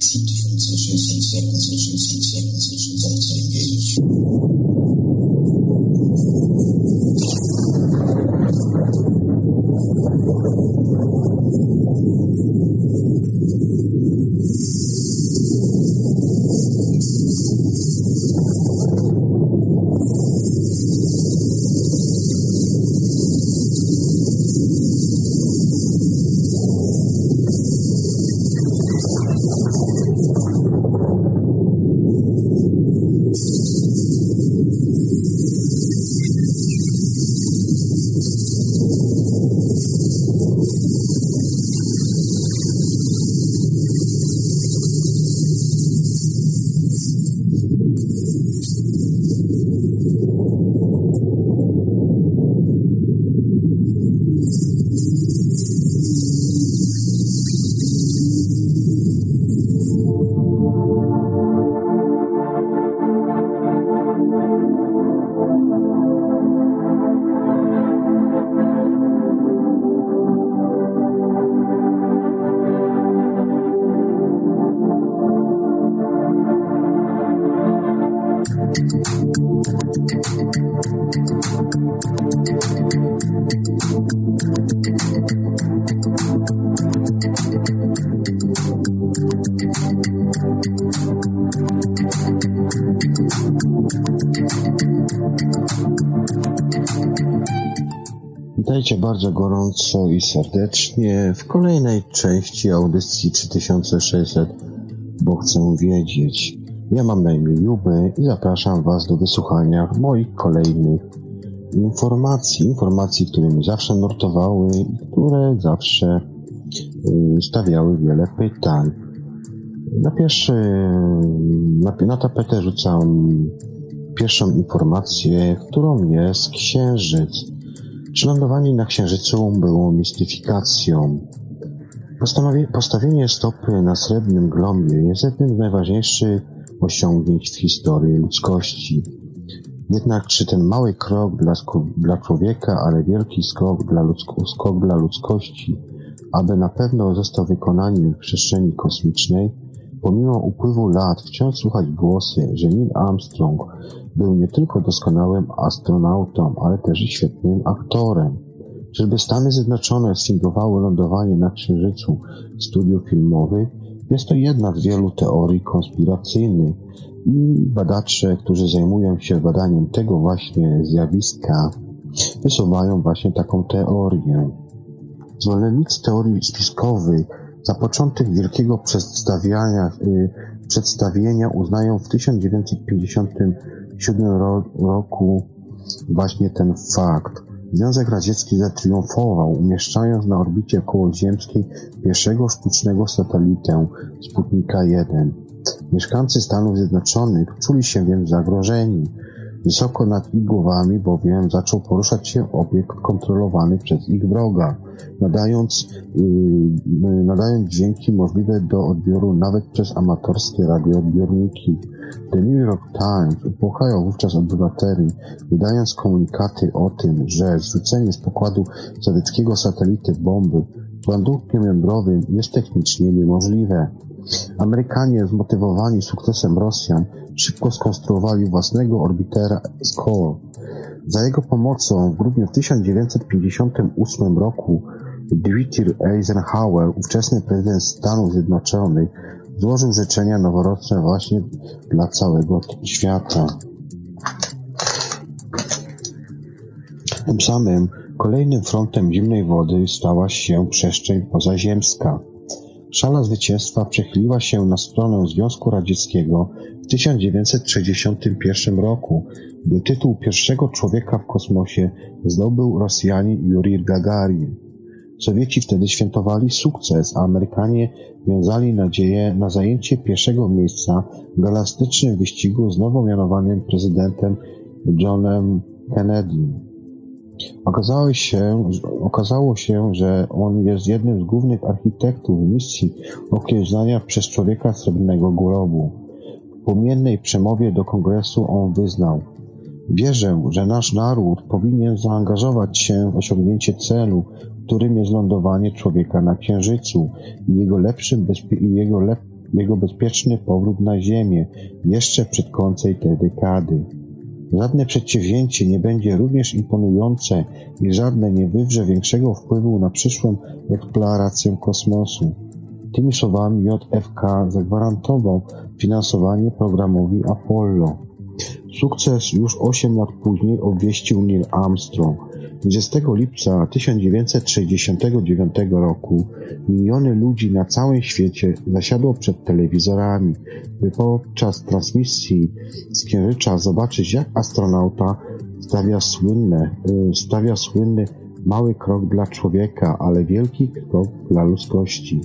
新技术新鲜，技术新鲜，技术新鲜，技术在进步。Bardzo gorąco i serdecznie w kolejnej części audycji 3600, bo chcę wiedzieć. Ja mam na imię Juby i zapraszam Was do wysłuchania moich kolejnych informacji. Informacji, które mi zawsze nurtowały i które zawsze y, stawiały wiele pytań. Na pierwszy, na, na tapetę rzucam pierwszą informację, którą jest Księżyc. Czy lądowanie na Księżycu było mistyfikacją? Postawienie stopy na srebrnym globie jest jednym z najważniejszych osiągnięć w historii ludzkości. Jednak czy ten mały krok dla, dla człowieka, ale wielki skok dla, skok dla ludzkości, aby na pewno został wykonany w przestrzeni kosmicznej, pomimo upływu lat wciąż słuchać głosy, że Neil Armstrong był nie tylko doskonałym astronautą, ale też świetnym aktorem. Czyżby Stany Zjednoczone sfingowały lądowanie na Księżycu studiów filmowych? Jest to jedna z wielu teorii konspiracyjnych i badacze, którzy zajmują się badaniem tego właśnie zjawiska, wysuwają właśnie taką teorię. Zwolennicy teorii spiskowych za początek wielkiego przedstawiania, y, przedstawienia uznają w 1957 roku właśnie ten fakt. Związek Radziecki zatriumfował, umieszczając na orbicie okołoziemskiej pierwszego sztucznego satelitę Sputnika 1. Mieszkańcy Stanów Zjednoczonych czuli się więc zagrożeni. Wysoko nad ich głowami bowiem zaczął poruszać się obiekt kontrolowany przez ich wroga, nadając, yy, nadając dźwięki możliwe do odbioru nawet przez amatorskie radioodbiorniki. The New York Times upłakał wówczas obywateli, wydając komunikaty o tym, że zrzucenie z pokładu sowieckiego satelity bomby ładunkiem jądrowym jest technicznie niemożliwe. Amerykanie, zmotywowani sukcesem Rosjan, szybko skonstruowali własnego orbitera SCORE. Za jego pomocą w grudniu 1958 roku Dwight Eisenhower, ówczesny prezydent Stanów Zjednoczonych, złożył życzenia noworoczne właśnie dla całego świata. Tym samym kolejnym frontem zimnej wody stała się przestrzeń pozaziemska. Szala zwycięstwa przechyliła się na stronę Związku Radzieckiego w 1961 roku, gdy tytuł pierwszego człowieka w kosmosie zdobył Rosjanin Yuri Gagarin. Sowieci wtedy świętowali sukces, a Amerykanie wiązali nadzieję na zajęcie pierwszego miejsca w galastycznym wyścigu z nowo mianowanym prezydentem Johnem Kennedym. Okazało się, okazało się, że on jest jednym z głównych architektów misji okiełznania przez człowieka srebrnego globu. W płomiennej przemowie do kongresu on wyznał Wierzę, że nasz naród powinien zaangażować się w osiągnięcie celu którym jest lądowanie człowieka na Księżycu i jego, lepszy, i jego, jego bezpieczny powrót na Ziemię jeszcze przed końcem tej dekady. Żadne przedsięwzięcie nie będzie również imponujące i żadne nie wywrze większego wpływu na przyszłą eksplorację kosmosu. Tymi słowami JFK zagwarantował finansowanie programowi Apollo. Sukces już 8 lat później obwieścił Neil Armstrong. 20 lipca 1969 roku miliony ludzi na całym świecie zasiadło przed telewizorami, by podczas transmisji z zobaczyć, jak astronauta stawia, słynne, y, stawia słynny mały krok dla człowieka, ale wielki krok dla ludzkości.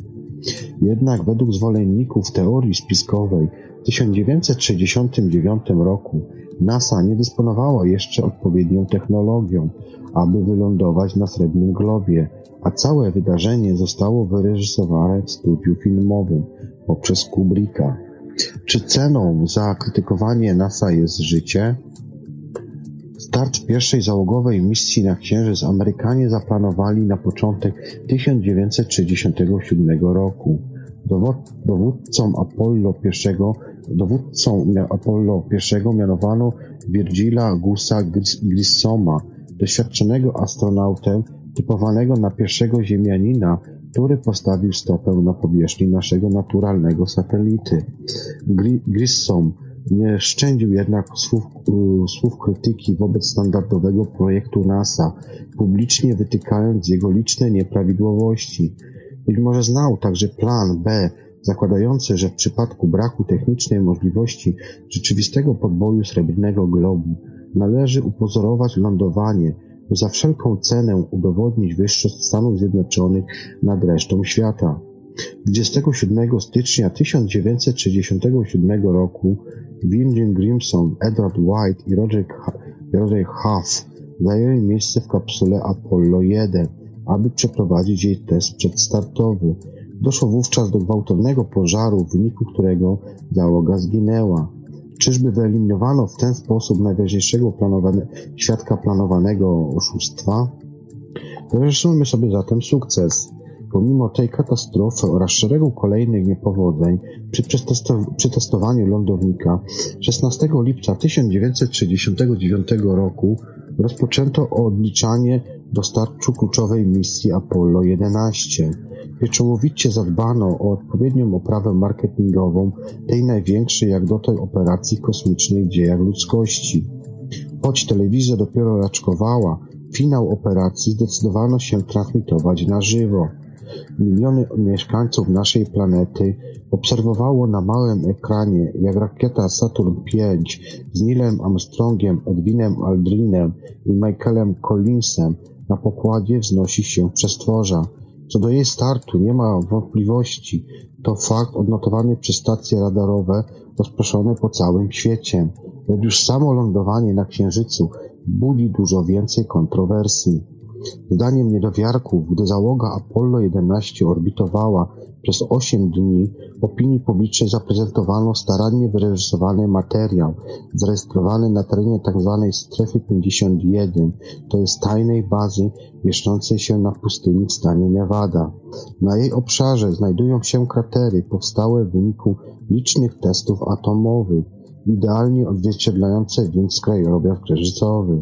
Jednak według zwolenników teorii spiskowej w 1969 roku NASA nie dysponowała jeszcze odpowiednią technologią, aby wylądować na Srebrnym Globie, a całe wydarzenie zostało wyreżyserowane w studiu filmowym poprzez Kubricka. Czy ceną za krytykowanie NASA jest życie? Start pierwszej załogowej misji na Księżyc Amerykanie zaplanowali na początek 1967 roku. Dowódcą Apollo I, dowódcą Apollo I mianowano Virgila Gusa Grissoma, doświadczonego astronautę typowanego na pierwszego ziemianina, który postawił stopę na powierzchni naszego naturalnego satelity. Grissom nie szczędził jednak słów, słów krytyki wobec standardowego projektu NASA, publicznie wytykając jego liczne nieprawidłowości. Być może znał także plan B, zakładający, że w przypadku braku technicznej możliwości rzeczywistego podboju srebrnego globu należy upozorować lądowanie, by za wszelką cenę udowodnić wyższość Stanów Zjednoczonych nad resztą świata. 27 stycznia 1967 roku William Grimson, Edward White i Roger, Roger Huff zajęli miejsce w kapsule Apollo 1, aby przeprowadzić jej test przedstartowy. Doszło wówczas do gwałtownego pożaru, w wyniku którego załoga zginęła. Czyżby wyeliminowano w ten sposób najważniejszego planowane, świadka planowanego oszustwa? Wyrażamy sobie zatem sukces. Pomimo tej katastrofy oraz szeregu kolejnych niepowodzeń przy, przy testowaniu lądownika 16 lipca 1969 roku rozpoczęto odliczanie do startu kluczowej misji Apollo 11. Pieczołowicie zadbano o odpowiednią oprawę marketingową tej największej jak dotąd operacji kosmicznej w dziejach ludzkości. Choć telewizja dopiero raczkowała, finał operacji zdecydowano się transmitować na żywo. Miliony mieszkańców naszej planety obserwowało na małym ekranie, jak rakieta Saturn V z Neilem Armstrongiem, Edwinem Aldrinem i Michaelem Collinsem na pokładzie wznosi się przestworza. Co do jej startu nie ma wątpliwości. To fakt odnotowany przez stacje radarowe rozproszone po całym świecie. Lecz już samo lądowanie na Księżycu budzi dużo więcej kontrowersji. Zdaniem niedowiarków, gdy załoga Apollo 11 orbitowała przez 8 dni, opinii publicznej zaprezentowano starannie wyreżyserowany materiał, zarejestrowany na terenie tzw. Tak strefy 51, to jest tajnej bazy mieszczącej się na pustyni w stanie Nevada. Na jej obszarze znajdują się kratery powstałe w wyniku licznych testów atomowych, idealnie odzwierciedlające więc krajobraz księżycowy.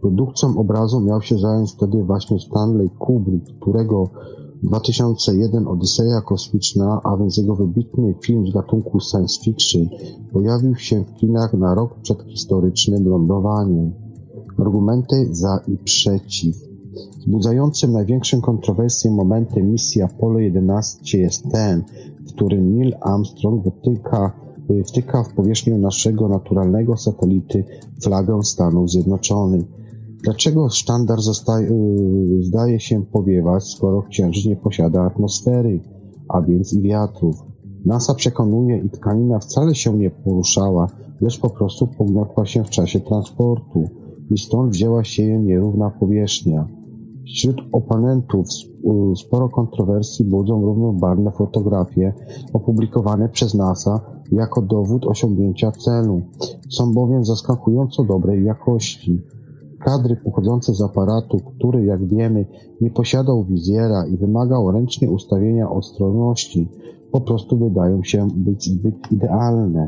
Produkcją obrazu miał się zająć wtedy właśnie Stanley Kubrick, którego 2001 Odyseja Kosmiczna, a więc jego wybitny film z gatunku science fiction, pojawił się w kinach na rok przed historycznym lądowaniem. Argumenty za i przeciw. Wzbudzającym największą kontrowersję momentem misji Apollo 11 jest ten, w którym Neil Armstrong wytyka wtyka w powierzchnię naszego naturalnego satelity flagę Stanów Zjednoczonych. Dlaczego sztandar zostaje, y, zdaje się powiewać, skoro Księżyc nie posiada atmosfery, a więc i wiatrów? NASA przekonuje i tkanina wcale się nie poruszała, lecz po prostu pogniotła się w czasie transportu i stąd wzięła się jej nierówna powierzchnia. Wśród oponentów sporo kontrowersji budzą równobarwne fotografie opublikowane przez NASA jako dowód osiągnięcia celu. Są bowiem zaskakująco dobrej jakości. Kadry pochodzące z aparatu, który, jak wiemy, nie posiadał wizjera i wymagał ręcznie ustawienia ostrożności, po prostu wydają się być zbyt idealne.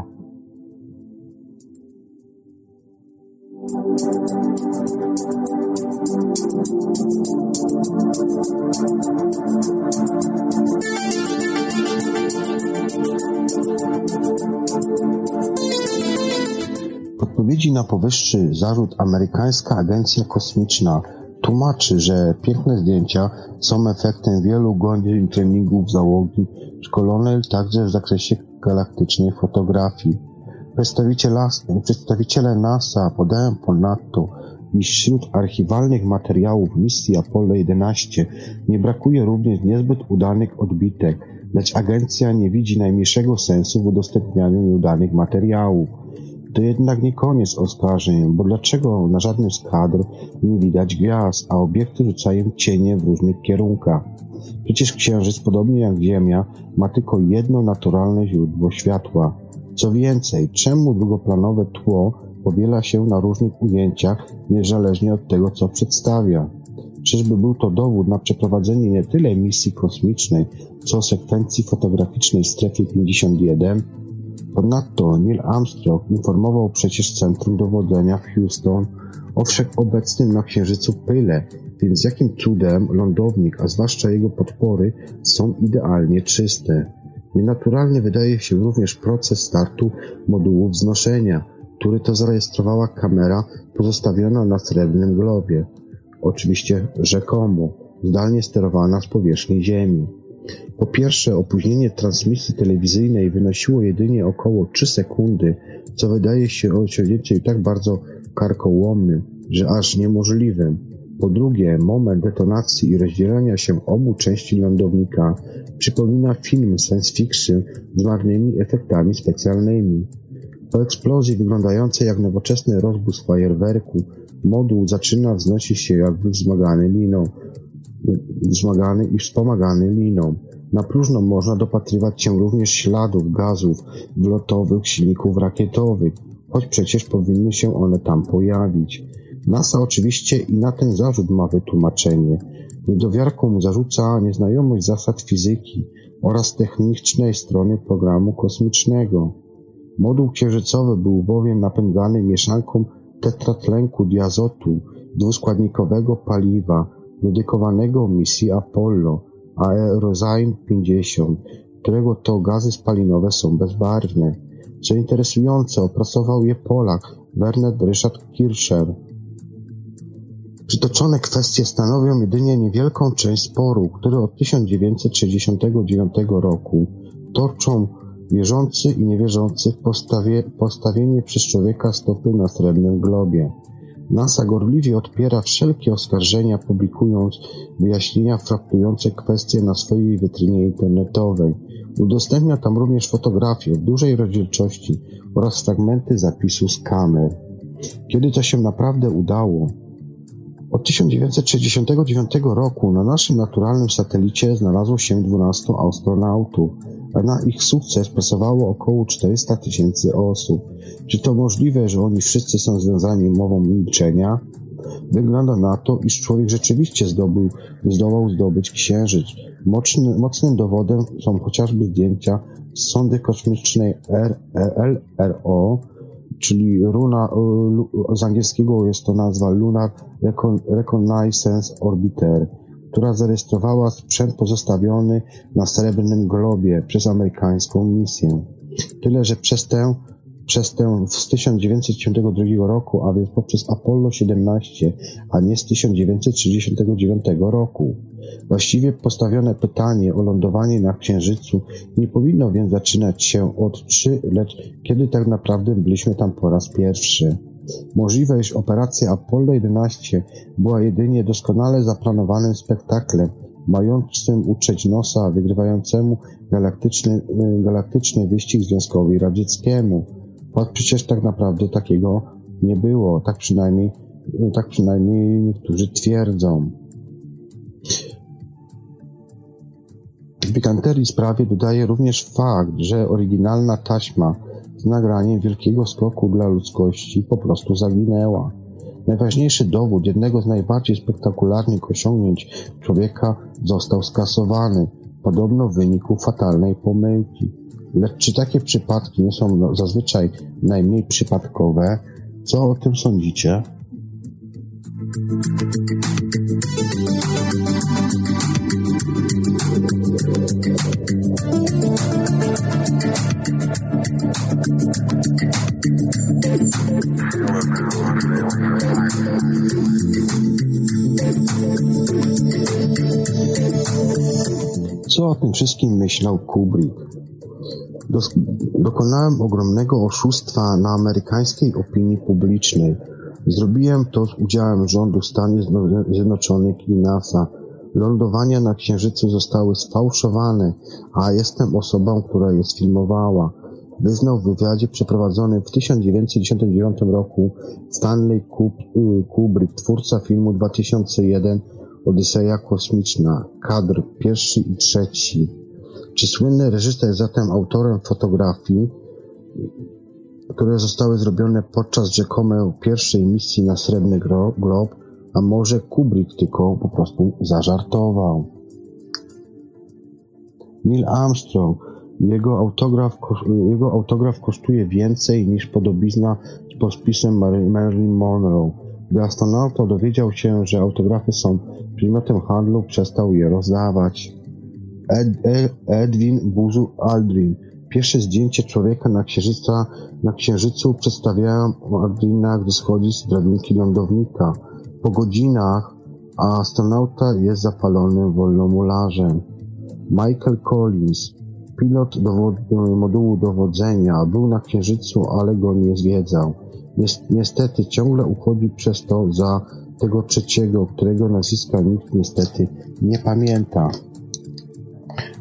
Odpowiedzi na powyższy zarzut amerykańska agencja kosmiczna tłumaczy, że piękne zdjęcia są efektem wielu godzin treningów załogi szkolonej także w zakresie galaktycznej fotografii. Przedstawiciele NASA podają ponadto, iż wśród archiwalnych materiałów misji Apollo 11 nie brakuje również niezbyt udanych odbitek, lecz agencja nie widzi najmniejszego sensu w udostępnianiu nieudanych materiałów. To jednak nie koniec oskarżeń, bo dlaczego na żadnym z kadr nie widać gwiazd, a obiekty rzucają cienie w różnych kierunkach? Przecież Księżyc, podobnie jak Ziemia, ma tylko jedno naturalne źródło światła. Co więcej, czemu drugoplanowe tło powiela się na różnych ujęciach, niezależnie od tego, co przedstawia? Czyżby był to dowód na przeprowadzenie nie tyle misji kosmicznej, co sekwencji fotograficznej w strefie 51? Ponadto Neil Armstrong informował przecież Centrum Dowodzenia w Houston o wszechobecnym na Księżycu pyle, więc jakim cudem lądownik, a zwłaszcza jego podpory, są idealnie czyste. Nienaturalny wydaje się również proces startu modułu wznoszenia, który to zarejestrowała kamera pozostawiona na srebrnym globie. Oczywiście rzekomo, zdalnie sterowana z powierzchni Ziemi. Po pierwsze, opóźnienie transmisji telewizyjnej wynosiło jedynie około 3 sekundy, co wydaje się osiągnięciem tak bardzo karkołomnym, że aż niemożliwym. Po drugie, moment detonacji i rozdzielania się obu części lądownika przypomina film science fiction z marnymi efektami specjalnymi. Po eksplozji wyglądającej jak nowoczesny rozbóz fajerwerku, moduł zaczyna wznosić się jakby wzmagany liną, wzmagany i wspomagany liną. Na próżno można dopatrywać się również śladów gazów wlotowych silników rakietowych, choć przecież powinny się one tam pojawić. NASA oczywiście i na ten zarzut ma wytłumaczenie. Niedowiarkom zarzuca nieznajomość zasad fizyki oraz technicznej strony programu kosmicznego. Moduł księżycowy był bowiem napędzany mieszanką tetratlenku diazotu, dwuskładnikowego paliwa, dedykowanego misji Apollo, Aerozyme 50, którego to gazy spalinowe są bezbarwne. Co interesujące, opracował je Polak Werner Ryszard Kirscher. Przytoczone kwestie stanowią jedynie niewielką część sporu, który od 1969 roku toczą wierzący i niewierzący w postawie, postawienie przez człowieka stopy na srebrnym globie. NASA gorliwie odpiera wszelkie oskarżenia, publikując wyjaśnienia fraptujące kwestie na swojej wytrynie internetowej. Udostępnia tam również fotografie w dużej rozdzielczości oraz fragmenty zapisu z kamer. Kiedy to się naprawdę udało? Od 1969 roku na naszym naturalnym satelicie znalazło się 12 astronautów, a na ich sukces pracowało około 400 tysięcy osób. Czy to możliwe, że oni wszyscy są związani mową milczenia? Wygląda na to, iż człowiek rzeczywiście zdobył, zdołał zdobyć księżyc. Mocny, mocnym dowodem są chociażby zdjęcia z sondy kosmicznej LRO, czyli runa, z angielskiego jest to nazwa Lunar Reconnaissance Orbiter która zarejestrowała sprzęt pozostawiony na Srebrnym Globie przez amerykańską misję. Tyle, że przez tę, przez tę z 1952 roku, a więc poprzez Apollo 17, a nie z 1969 roku. Właściwie postawione pytanie o lądowanie na Księżycu nie powinno więc zaczynać się od 3, lecz kiedy tak naprawdę byliśmy tam po raz pierwszy. Możliwe, iż operacja Apollo 11 była jedynie doskonale zaplanowanym spektaklem, mającym utrzeć nosa wygrywającemu galaktyczny, y, galaktyczny wyścig związkowy radzieckiemu. Choć przecież tak naprawdę takiego nie było, tak przynajmniej, tak przynajmniej niektórzy twierdzą. Pikanterii sprawie dodaje również fakt, że oryginalna taśma z nagraniem wielkiego skoku dla ludzkości po prostu zaginęła. Najważniejszy dowód jednego z najbardziej spektakularnych osiągnięć człowieka został skasowany, podobno w wyniku fatalnej pomyłki. Lecz czy takie przypadki nie są zazwyczaj najmniej przypadkowe? Co o tym sądzicie? Co o tym wszystkim myślał Kubrick? Dokonałem ogromnego oszustwa na amerykańskiej opinii publicznej. Zrobiłem to z udziałem rządu Stanów Zjednoczonych i NASA. Lądowania na Księżycu zostały sfałszowane, a jestem osobą, która je sfilmowała. Wyznał w wywiadzie przeprowadzonym w 1999 roku Stanley Kubrick, twórca filmu 2001 Odyseja kosmiczna, kadr pierwszy i trzeci. Czy słynny reżyser jest zatem autorem fotografii, które zostały zrobione podczas rzekomej pierwszej misji na Srebrny Glob, a może Kubrick tylko po prostu zażartował? Neil Armstrong. Jego autograf, jego autograf kosztuje więcej niż podobizna z podpisem Marilyn Monroe. Gdy astronauta dowiedział się, że autografy są przedmiotem handlu, przestał je rozdawać. Ed, Ed, Edwin Buzu Aldrin. Pierwsze zdjęcie człowieka na, księżyca, na księżycu przedstawiają Aldrina, gdy schodzi z drabinki lądownika. Po godzinach a astronauta jest zapalonym wolnomularzem. Michael Collins, pilot modułu dowodzenia, był na księżycu, ale go nie zwiedzał. Niestety ciągle uchodzi przez to za tego trzeciego, którego nazwiska nikt niestety nie pamięta.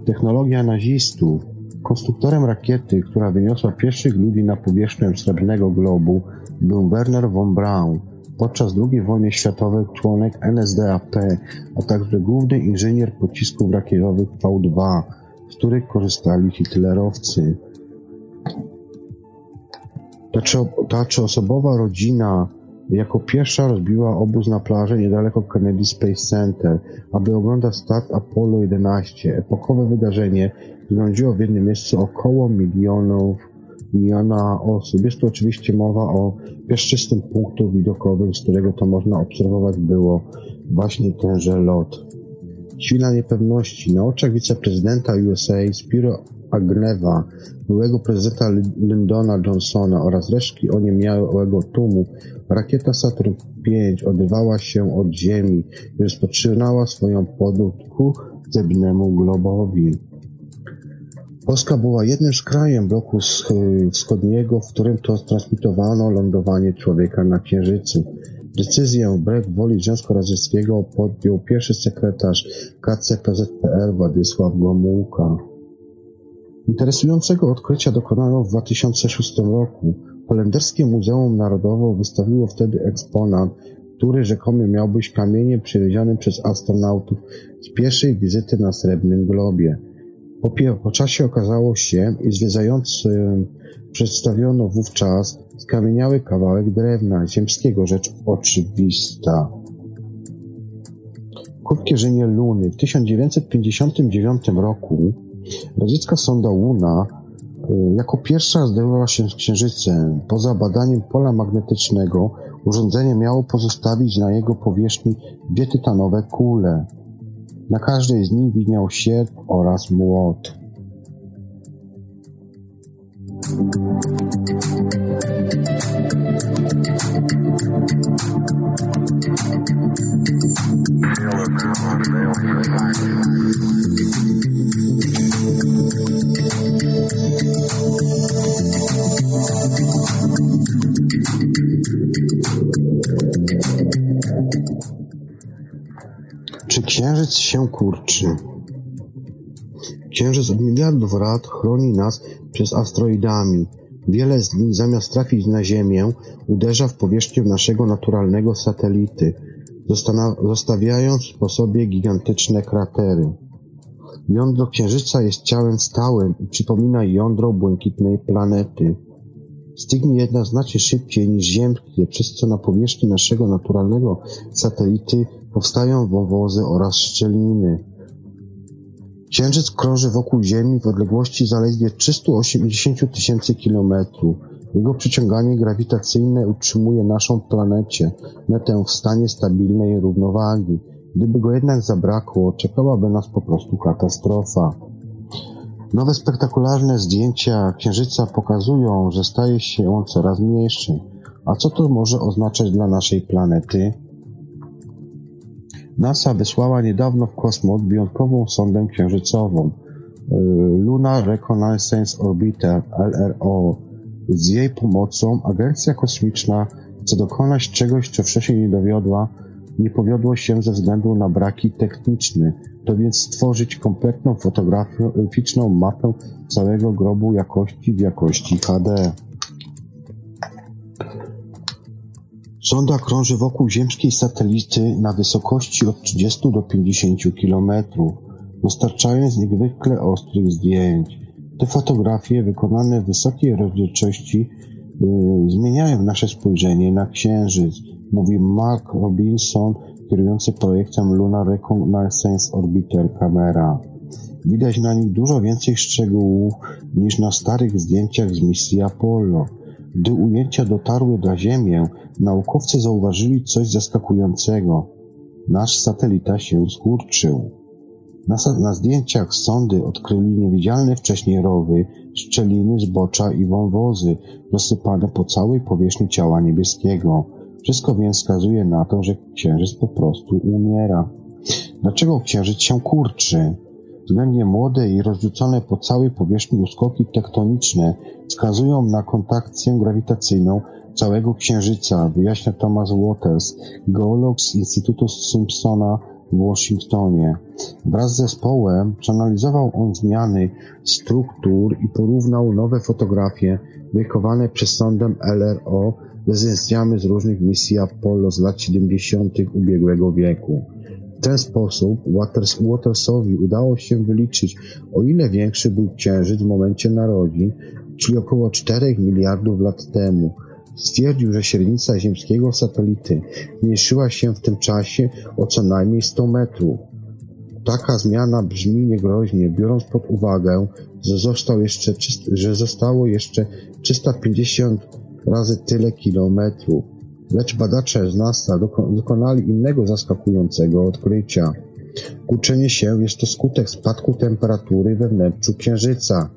Technologia nazistów. Konstruktorem rakiety, która wyniosła pierwszych ludzi na powierzchnię Srebrnego Globu, był Werner von Braun, podczas II wojny światowej członek NSDAP, a także główny inżynier pocisków rakietowych V2, z których korzystali hitlerowcy. Ta trzyosobowa rodzina jako pierwsza rozbiła obóz na plaży niedaleko Kennedy Space Center, aby oglądać start Apollo 11. Epokowe wydarzenie zgromdziło w jednym miejscu około milionów, miliona osób. Jest tu oczywiście mowa o piaszczystym punktu widokowym, z którego to można obserwować było właśnie tenże lot. Chwila niepewności. Na oczach wiceprezydenta USA Spiro Agnewa, byłego prezydenta Lyndona Johnsona oraz resztki oniemiałego tłumu, rakieta Saturn V odrywała się od Ziemi i rozpoczynała swoją podróż ku zewnemu globowi. Polska była jednym z krajem bloku wschodniego, w którym to transmitowano lądowanie człowieka na Księżycu. Decyzję wbrew woli Związku Radzieckiego podjął pierwszy sekretarz KCPZPR Władysław Gomułka. Interesującego odkrycia dokonano w 2006 roku. Holenderskie Muzeum Narodowe wystawiło wtedy eksponat, który rzekomy miał być kamieniem przywiezionym przez astronautów z pierwszej wizyty na Srebrnym Globie. Po, po czasie okazało się, iż zwiedzającym przedstawiono wówczas skamieniały kawałek drewna ziemskiego, rzecz oczywista. Krótkie Luny w 1959 roku Radziecka sonda Luna y, jako pierwsza zderzyła się z Księżycem. Poza badaniem pola magnetycznego urządzenie miało pozostawić na jego powierzchni dwie tytanowe kule. Na każdej z nich widniał sierp oraz młot. Księżyc się kurczy? Księżyc od miliardów lat chroni nas przez asteroidami. Wiele z nich zamiast trafić na Ziemię uderza w powierzchnię naszego naturalnego satelity, zostawiając po sobie gigantyczne kratery. Jądro Księżyca jest ciałem stałym i przypomina jądro błękitnej planety. Stygnie jednak znacznie szybciej niż ziemskie, przez co na powierzchni naszego naturalnego satelity powstają wąwozy oraz szczeliny. Księżyc krąży wokół Ziemi w odległości zaledwie 380 tysięcy kilometrów. Jego przyciąganie grawitacyjne utrzymuje naszą planecie, metę w stanie stabilnej równowagi. Gdyby go jednak zabrakło, czekałaby nas po prostu katastrofa. Nowe spektakularne zdjęcia Księżyca pokazują, że staje się on coraz mniejszy. A co to może oznaczać dla naszej planety? NASA wysłała niedawno w kosmos wyjątkową sondę księżycową y, Lunar Reconnaissance Orbiter LRO. Z jej pomocą agencja kosmiczna chce dokonać czegoś, co wcześniej nie dowiodła, nie powiodło się ze względu na braki techniczne, to więc stworzyć kompletną fotograficzną mapę całego grobu jakości w jakości HD. Sonda krąży wokół ziemskiej satelity na wysokości od 30 do 50 km, dostarczając niezwykle ostrych zdjęć. Te fotografie wykonane w wysokiej rozdzielczości yy, zmieniają nasze spojrzenie na Księżyc, mówi Mark Robinson, kierujący projektem Lunar Reconnaissance Orbiter Camera. Widać na nich dużo więcej szczegółów niż na starych zdjęciach z misji Apollo. Gdy ujęcia dotarły na Ziemię, naukowcy zauważyli coś zaskakującego. Nasz satelita się skurczył. Na, na zdjęciach sondy odkryli niewidzialne wcześniej rowy, szczeliny, zbocza i wąwozy rozsypane po całej powierzchni ciała niebieskiego. Wszystko więc wskazuje na to, że księżyc po prostu umiera. Dlaczego księżyc się kurczy? Względnie młode i rozrzucone po całej powierzchni uskoki tektoniczne wskazują na kontakcję grawitacyjną całego Księżyca, wyjaśnia Thomas Waters, geolog z Instytutu Simpsona w Waszyngtonie. Wraz z zespołem przeanalizował on zmiany struktur i porównał nowe fotografie wykowane przez sądem LRO zdjęciami z różnych misji Apollo z lat 70. ubiegłego wieku. W ten sposób Waters, Watersowi udało się wyliczyć, o ile większy był Księżyc w momencie narodzin, czyli około 4 miliardów lat temu. Stwierdził, że średnica ziemskiego satelity zmniejszyła się w tym czasie o co najmniej 100 metrów. Taka zmiana brzmi niegroźnie, biorąc pod uwagę, że, został jeszcze, że zostało jeszcze 350 razy tyle kilometrów. Lecz badacze z NASA dokonali innego zaskakującego odkrycia. Kurczenie się jest to skutek spadku temperatury we wnętrzu Księżyca.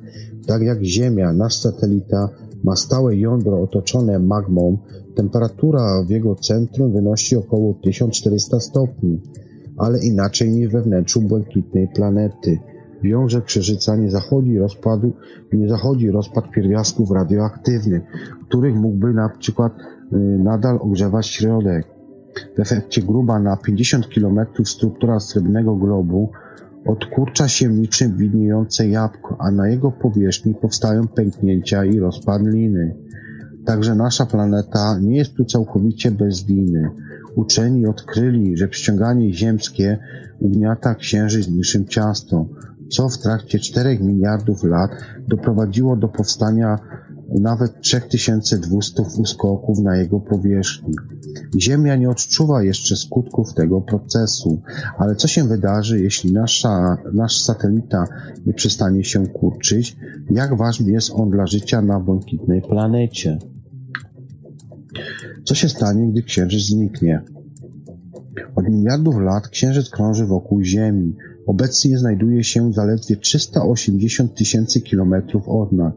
Tak jak Ziemia, nasz satelita ma stałe jądro otoczone magmą, temperatura w jego centrum wynosi około 1400 stopni, ale inaczej niż we wnętrzu błękitnej planety. W jądrze Księżyca nie zachodzi rozpadu, nie zachodzi rozpad pierwiastków radioaktywnych, których mógłby na przykład y, nadal ogrzewać środek. W efekcie gruba na 50 km struktura srebrnego globu odkurcza się niczym widniejące jabłko, a na jego powierzchni powstają pęknięcia i rozpadliny. Także nasza planeta nie jest tu całkowicie bez winy. Uczeni odkryli, że przyciąganie ziemskie ugniata księżyc niczym ciasto, co w trakcie 4 miliardów lat doprowadziło do powstania nawet 3200 uskoków na jego powierzchni. Ziemia nie odczuwa jeszcze skutków tego procesu, ale co się wydarzy, jeśli nasza, nasz satelita nie przestanie się kurczyć? Jak ważny jest on dla życia na błękitnej planecie? Co się stanie, gdy Księżyc zniknie? Od miliardów lat Księżyc krąży wokół Ziemi. Obecnie znajduje się zaledwie 380 tysięcy kilometrów od nas.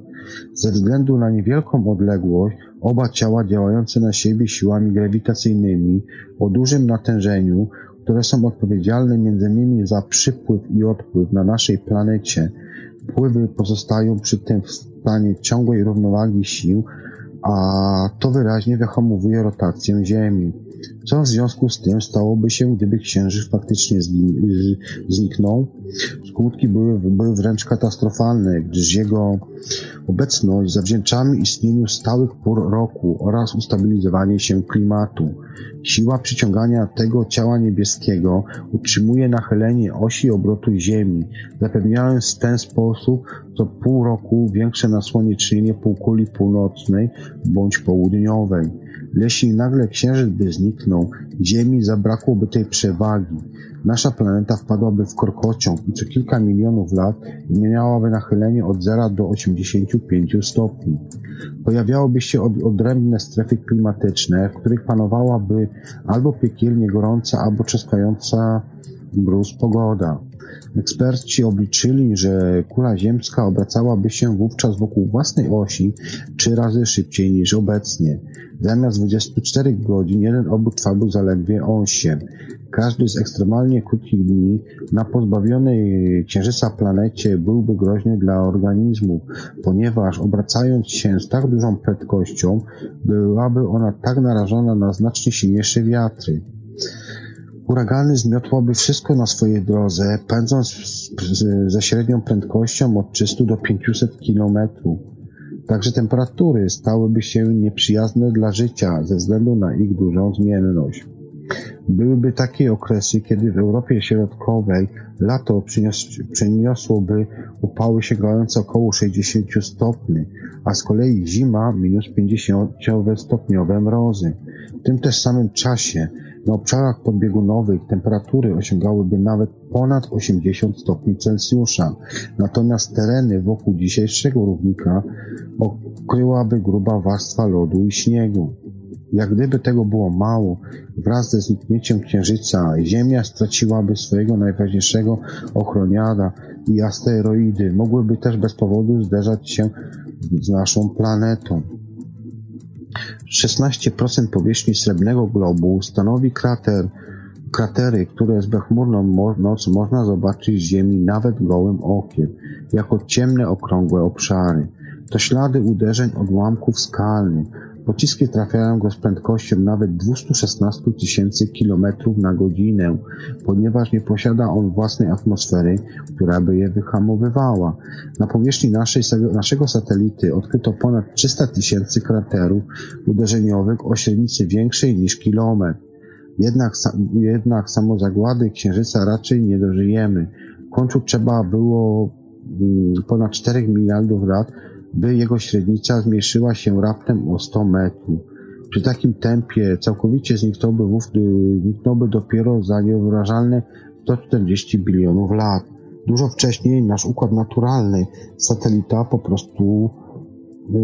Ze względu na niewielką odległość oba ciała działające na siebie siłami grawitacyjnymi o dużym natężeniu, które są odpowiedzialne m.in. za przypływ i odpływ na naszej planecie, pływy pozostają przy tym w stanie ciągłej równowagi sił, a to wyraźnie wyhamowuje rotację Ziemi. Co w związku z tym stałoby się, gdyby księżyc faktycznie zniknął? Skutki były, były wręcz katastrofalne, gdyż jego obecność zawdzięczamy istnieniu stałych pór roku oraz ustabilizowanie się klimatu. Siła przyciągania tego ciała niebieskiego utrzymuje nachylenie osi obrotu Ziemi, zapewniając w ten sposób co pół roku większe nasłonecznienie półkuli północnej bądź południowej. Jeśli nagle księżyc by zniknął, Ziemi zabrakłoby tej przewagi. Nasza planeta wpadłaby w korkociąg i co kilka milionów lat miałaby nachylenie od 0 do 85 stopni. Pojawiałyby się odrębne strefy klimatyczne, w których panowałaby albo piekielnie gorąca, albo trzaskająca mróz pogoda. Eksperci obliczyli, że kula ziemska obracałaby się wówczas wokół własnej osi trzy razy szybciej niż obecnie. Zamiast 24 godzin jeden obrót trwałby zaledwie 8. Każdy z ekstremalnie krótkich dni na pozbawionej księżyca planecie byłby groźny dla organizmu, ponieważ obracając się z tak dużą prędkością, byłaby ona tak narażona na znacznie silniejsze wiatry. Huragany zmiotłaby wszystko na swojej drodze, pędząc ze średnią prędkością od 300 do 500 km. Także temperatury stałyby się nieprzyjazne dla życia ze względu na ich dużą zmienność. Byłyby takie okresy, kiedy w Europie Środkowej lato przyniosłoby upały sięgające około 60 stopni, a z kolei zima minus 50 stopniowe mrozy. W tym też samym czasie na obszarach podbiegunowych temperatury osiągałyby nawet ponad 80 stopni Celsjusza, natomiast tereny wokół dzisiejszego równika okryłaby gruba warstwa lodu i śniegu. Jak gdyby tego było mało, wraz ze zniknięciem Księżyca Ziemia straciłaby swojego najważniejszego ochroniada i asteroidy mogłyby też bez powodu zderzać się z naszą planetą. 16% powierzchni srebrnego globu stanowi krater, kratery, które z bezchmurną nocą można zobaczyć z Ziemi nawet gołym okiem, jako ciemne, okrągłe obszary. To ślady uderzeń odłamków skalnych, Pociski trafiają go z prędkością nawet 216 tysięcy kilometrów na godzinę, ponieważ nie posiada on własnej atmosfery, która by je wyhamowywała. Na powierzchni naszej, naszego satelity odkryto ponad 300 tysięcy kraterów uderzeniowych o średnicy większej niż kilometr. Jednak, jednak samozagłady Księżyca raczej nie dożyjemy. W końcu trzeba było mm, ponad 4 miliardów lat, by jego średnica zmniejszyła się raptem o 100 metrów. Przy takim tempie całkowicie zniknąłby, zniknąłby dopiero za niewyobrażalne 140 bilionów lat. Dużo wcześniej nasz układ naturalny, satelita po prostu yy,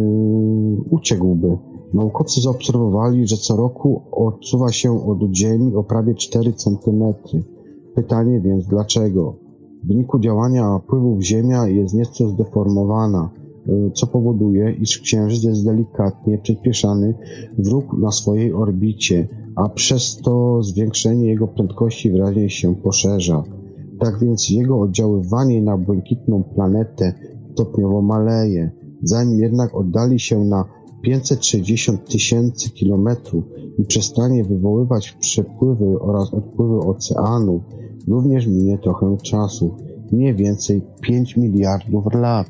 uciekłby. Naukowcy zaobserwowali, że co roku odsuwa się od Ziemi o prawie 4 cm. Pytanie więc dlaczego? W wyniku działania pływów Ziemia jest nieco zdeformowana co powoduje, iż Księżyc jest delikatnie przyspieszany w ruch na swojej orbicie, a przez to zwiększenie jego prędkości wyraźnie się poszerza. Tak więc jego oddziaływanie na błękitną planetę stopniowo maleje. Zanim jednak oddali się na 560 tysięcy kilometrów i przestanie wywoływać przepływy oraz odpływy oceanów, również minie trochę czasu, mniej więcej 5 miliardów lat.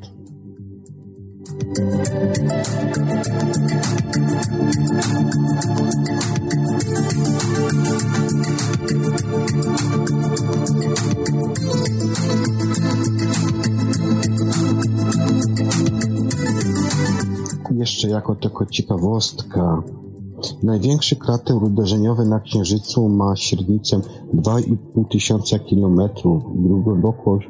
Jeszcze jako tylko ciekawostka, Największy krater uderzeniowy na Księżycu ma średnicę 2,5 tysiąca kilometrów i głębokość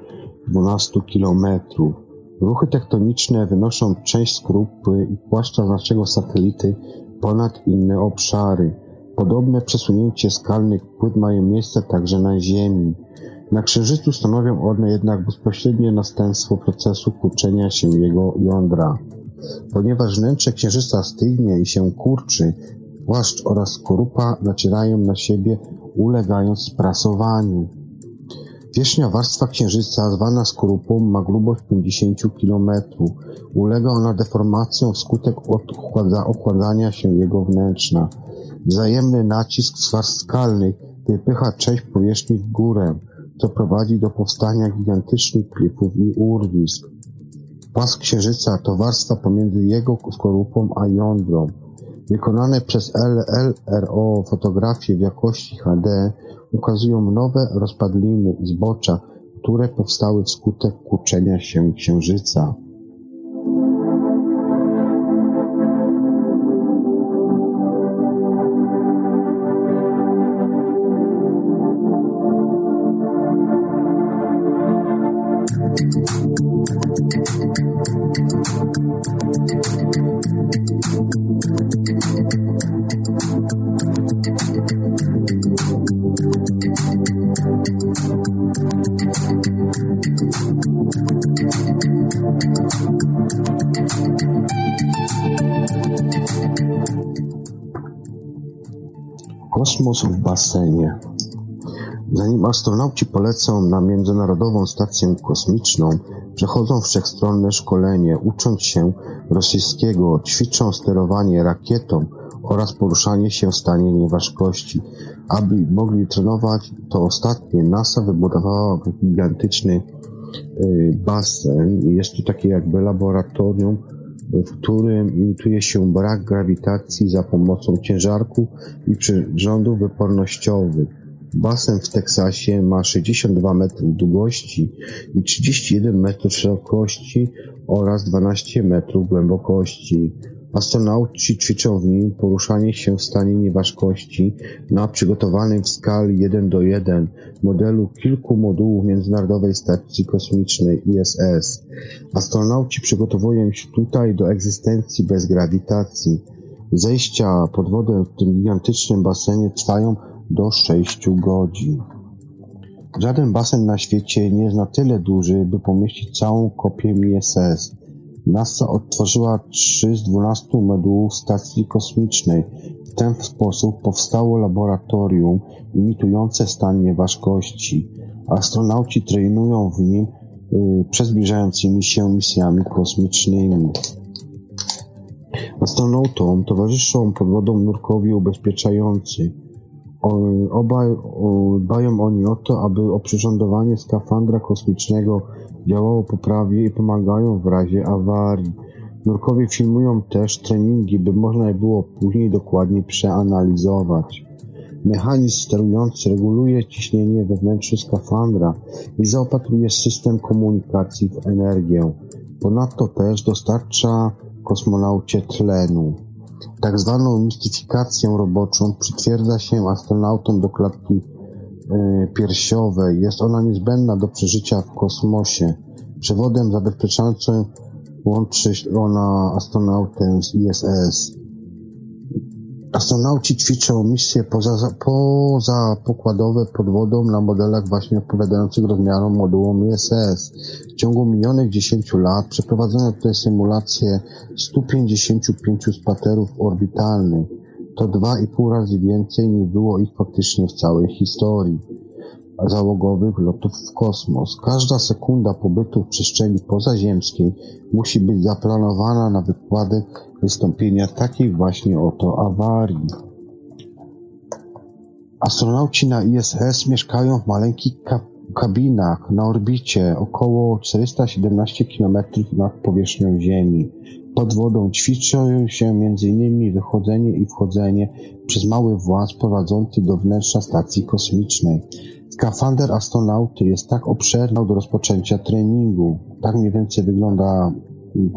12 kilometrów. Ruchy tektoniczne wynoszą część skorupy i płaszcza naszego satelity ponad inne obszary. Podobne przesunięcie skalnych płyt mają miejsce także na Ziemi. Na Księżycu stanowią one jednak bezpośrednie następstwo procesu kurczenia się jego jądra. Ponieważ wnętrze Księżyca stygnie i się kurczy, płaszcz oraz skorupa nacierają na siebie, ulegając sprasowaniu. Wierzchnia warstwa Księżyca, zwana skorupą, ma grubość 50 km. Ulega ona deformacjom wskutek okładania się jego wnętrza. Wzajemny nacisk warstw skalnych wypycha część powierzchni w górę, co prowadzi do powstania gigantycznych klifów i urwisk. Pas Księżyca to warstwa pomiędzy jego skorupą a jądrą. Wykonane przez LRO fotografie w jakości HD ukazują nowe rozpadliny i zbocza, które powstały wskutek kurczenia się Księżyca. Astronauci polecą na Międzynarodową Stację Kosmiczną, przechodzą wszechstronne szkolenie, ucząc się rosyjskiego, ćwiczą sterowanie rakietą oraz poruszanie się w stanie nieważkości. Aby mogli trenować to ostatnie, NASA wybudowała gigantyczny y, basen. Jest to takie jakby laboratorium w którym imituje się brak grawitacji za pomocą ciężarków i przyrządów wypornościowych. Basen w Teksasie ma 62 metry długości i 31 metrów szerokości oraz 12 metrów głębokości. Astronauci ćwiczą w nim poruszanie się w stanie nieważkości na przygotowanym w skali 1 do 1 modelu kilku modułów Międzynarodowej Stacji Kosmicznej ISS. Astronauci przygotowują się tutaj do egzystencji bez grawitacji. Zejścia pod wodę w tym gigantycznym basenie trwają do 6 godzin. Żaden basen na świecie nie jest na tyle duży, by pomieścić całą kopię ISS. NASA odtworzyła trzy z dwunastu modułów stacji kosmicznej. W ten sposób powstało laboratorium imitujące stan nieważkości. Astronauci trenują w nim y, przed zbliżającymi się misjami kosmicznymi. Astronautom towarzyszą pod wodą nurkowie ubezpieczający. Obaj dbają oni o to, aby oprzyrządowanie skafandra kosmicznego działało poprawnie i pomagają w razie awarii. Nurkowie filmują też treningi, by można je było później dokładnie przeanalizować. Mechanizm sterujący reguluje ciśnienie we wnętrzu skafandra i zaopatruje system komunikacji w energię. Ponadto też dostarcza kosmonaucie tlenu. Tak zwaną mistyfikację roboczą przytwierdza się astronautom do klatki e, piersiowej. Jest ona niezbędna do przeżycia w kosmosie. Przewodem zabezpieczającym łączy ona astronautę z ISS. Astronauci ćwiczą misje poza, pozapokładowe pod wodą na modelach właśnie odpowiadających rozmiarom modułom ISS. W ciągu minionych 10 lat przeprowadzono tutaj symulację 155 spaterów orbitalnych. To 2,5 razy więcej niż było ich faktycznie w całej historii załogowych lotów w kosmos. Każda sekunda pobytu w przestrzeni pozaziemskiej musi być zaplanowana na wykładek wystąpienia takiej właśnie oto awarii. Astronauci na ISS mieszkają w maleńkich kabinach na orbicie około 417 km nad powierzchnią Ziemi. Pod wodą ćwiczą się m.in. wychodzenie i wchodzenie przez mały właz prowadzący do wnętrza stacji kosmicznej. Skafander astronauty jest tak obszerny do rozpoczęcia treningu. Tak mniej więcej wygląda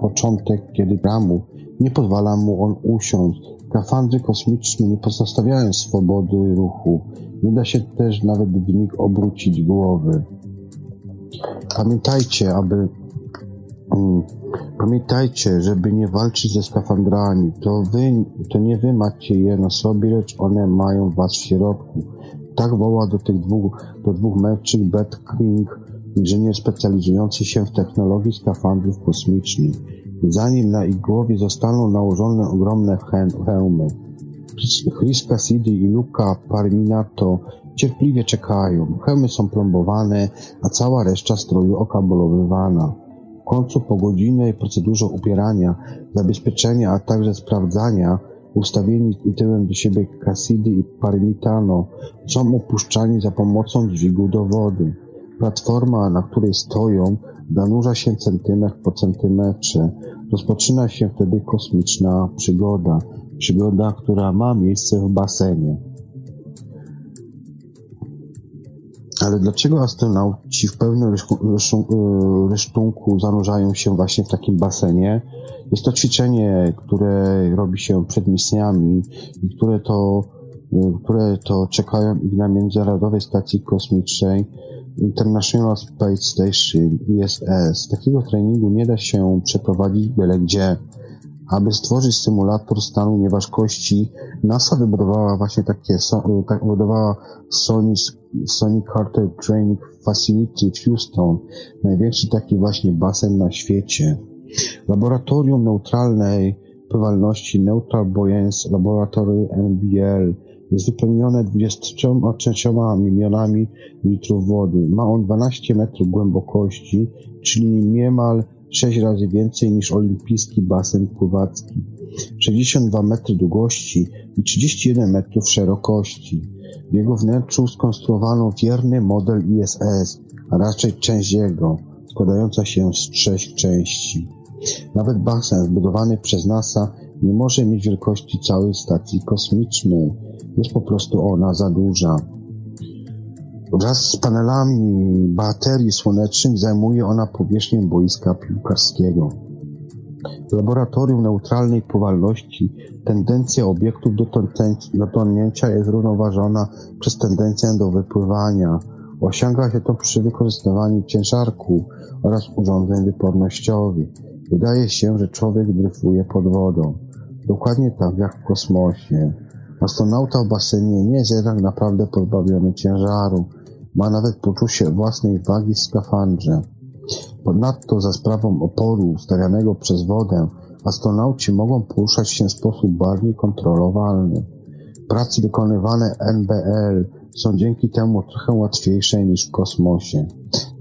początek, kiedy ramu nie pozwala mu on usiąść. Skafandry kosmiczne nie pozostawiają swobody ruchu. Nie da się też nawet w nich obrócić głowy. Pamiętajcie, aby mm, Pamiętajcie, żeby nie walczyć ze skafandrami. To wy, to nie wy macie je na sobie, lecz one mają was w środku. Tak woła do tych dwóch, do dwóch mężczyzn Beth King, inżynier specjalizujący się w technologii skafandrów kosmicznych. Zanim na ich głowie zostaną nałożone ogromne hełmy. Chris Cassidy i Luca Parminato Cierpliwie czekają. Hełmy są plombowane, a cała reszta stroju okabolowywana. W końcu po godzinnej procedurze upierania, zabezpieczenia, a także sprawdzania ustawieni tyłem do siebie Cassidy i Parmitano są opuszczani za pomocą dźwigu do wody. Platforma, na której stoją, zanurza się centymetr po centymetrze. Rozpoczyna się wtedy kosmiczna przygoda. Przygoda, która ma miejsce w basenie. Ale dlaczego astronauci w pełnym rysztunku zanurzają się właśnie w takim basenie? Jest to ćwiczenie, które robi się przed misjami i które to, które to czekają ich na Międzynarodowej Stacji Kosmicznej International Space Station ISS. Takiego treningu nie da się przeprowadzić byle gdzie. Aby stworzyć symulator stanu nieważkości, NASA wybudowała właśnie takie, tak, wybudowała Sony, Sony Carter Training Facility w Houston, największy taki właśnie basen na świecie. Laboratorium neutralnej pływalności Neutral Buoyance Laboratory NBL jest wypełnione 23 milionami litrów wody. Ma on 12 metrów głębokości, czyli niemal 6 razy więcej niż olimpijski basen pływacki. 62 metry długości i 31 metrów szerokości. W jego wnętrzu skonstruowano wierny model ISS, a raczej część jego, składająca się z trzech części. Nawet basen zbudowany przez NASA nie może mieć wielkości całej stacji kosmicznej. Jest po prostu ona za duża. Wraz z panelami baterii słonecznych zajmuje ona powierzchnię boiska piłkarskiego. W laboratorium neutralnej pływalności tendencja obiektów do, do tonięcia jest równoważona przez tendencję do wypływania. Osiąga się to przy wykorzystywaniu ciężarków oraz urządzeń wypornościowych. Wydaje się, że człowiek dryfuje pod wodą. Dokładnie tak jak w kosmosie. Astronauta w basenie nie jest jednak naprawdę pozbawiony ciężaru. Ma nawet poczucie własnej wagi w skafandrze. Ponadto za sprawą oporu stawianego przez wodę astronauci mogą poruszać się w sposób bardziej kontrolowalny. Prace wykonywane NBL są dzięki temu trochę łatwiejsze niż w kosmosie.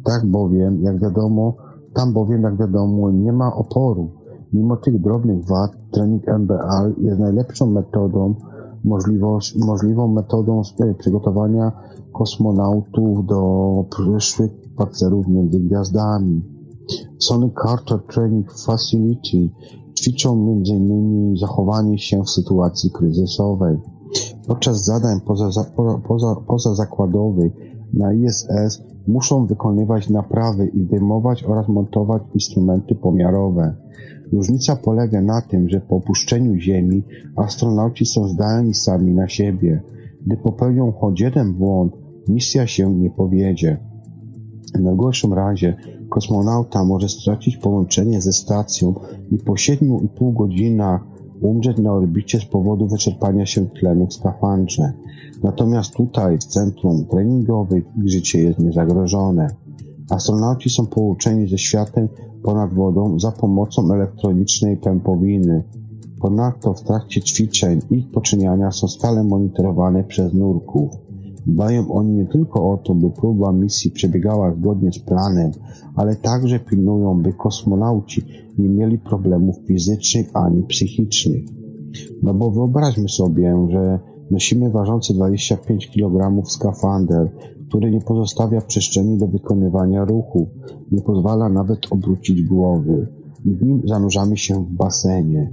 Tak bowiem, jak wiadomo, tam bowiem, jak wiadomo, nie ma oporu. Mimo tych drobnych wad, trening MBL jest najlepszą metodą, możliwą metodą przygotowania kosmonautów do przyszłych spacerów między gwiazdami. Sony Carter Training Facility ćwiczą m.in. zachowanie się w sytuacji kryzysowej. Podczas zadań poza, poza, pozazakładowych na ISS muszą wykonywać naprawy i zdejmować oraz montować instrumenty pomiarowe. Różnica polega na tym, że po opuszczeniu Ziemi astronauci są zdani sami na siebie. Gdy popełnią choć jeden błąd, misja się nie powiedzie. W najgorszym razie kosmonauta może stracić połączenie ze stacją i po 7,5 godzinach umrzeć na orbicie z powodu wyczerpania się tlenu w skafandrze. Natomiast tutaj, w centrum treningowym, życie jest niezagrożone. Astronauci są połączeni ze światem ponad wodą za pomocą elektronicznej pępowiny. Ponadto w trakcie ćwiczeń ich poczyniania są stale monitorowane przez nurków. Dbają oni nie tylko o to, by próba misji przebiegała zgodnie z planem, ale także pilnują, by kosmonauci nie mieli problemów fizycznych ani psychicznych. No bo wyobraźmy sobie, że nosimy ważący 25 kg skafander, który nie pozostawia przestrzeni do wykonywania ruchu, nie pozwala nawet obrócić głowy. W nim zanurzamy się w basenie.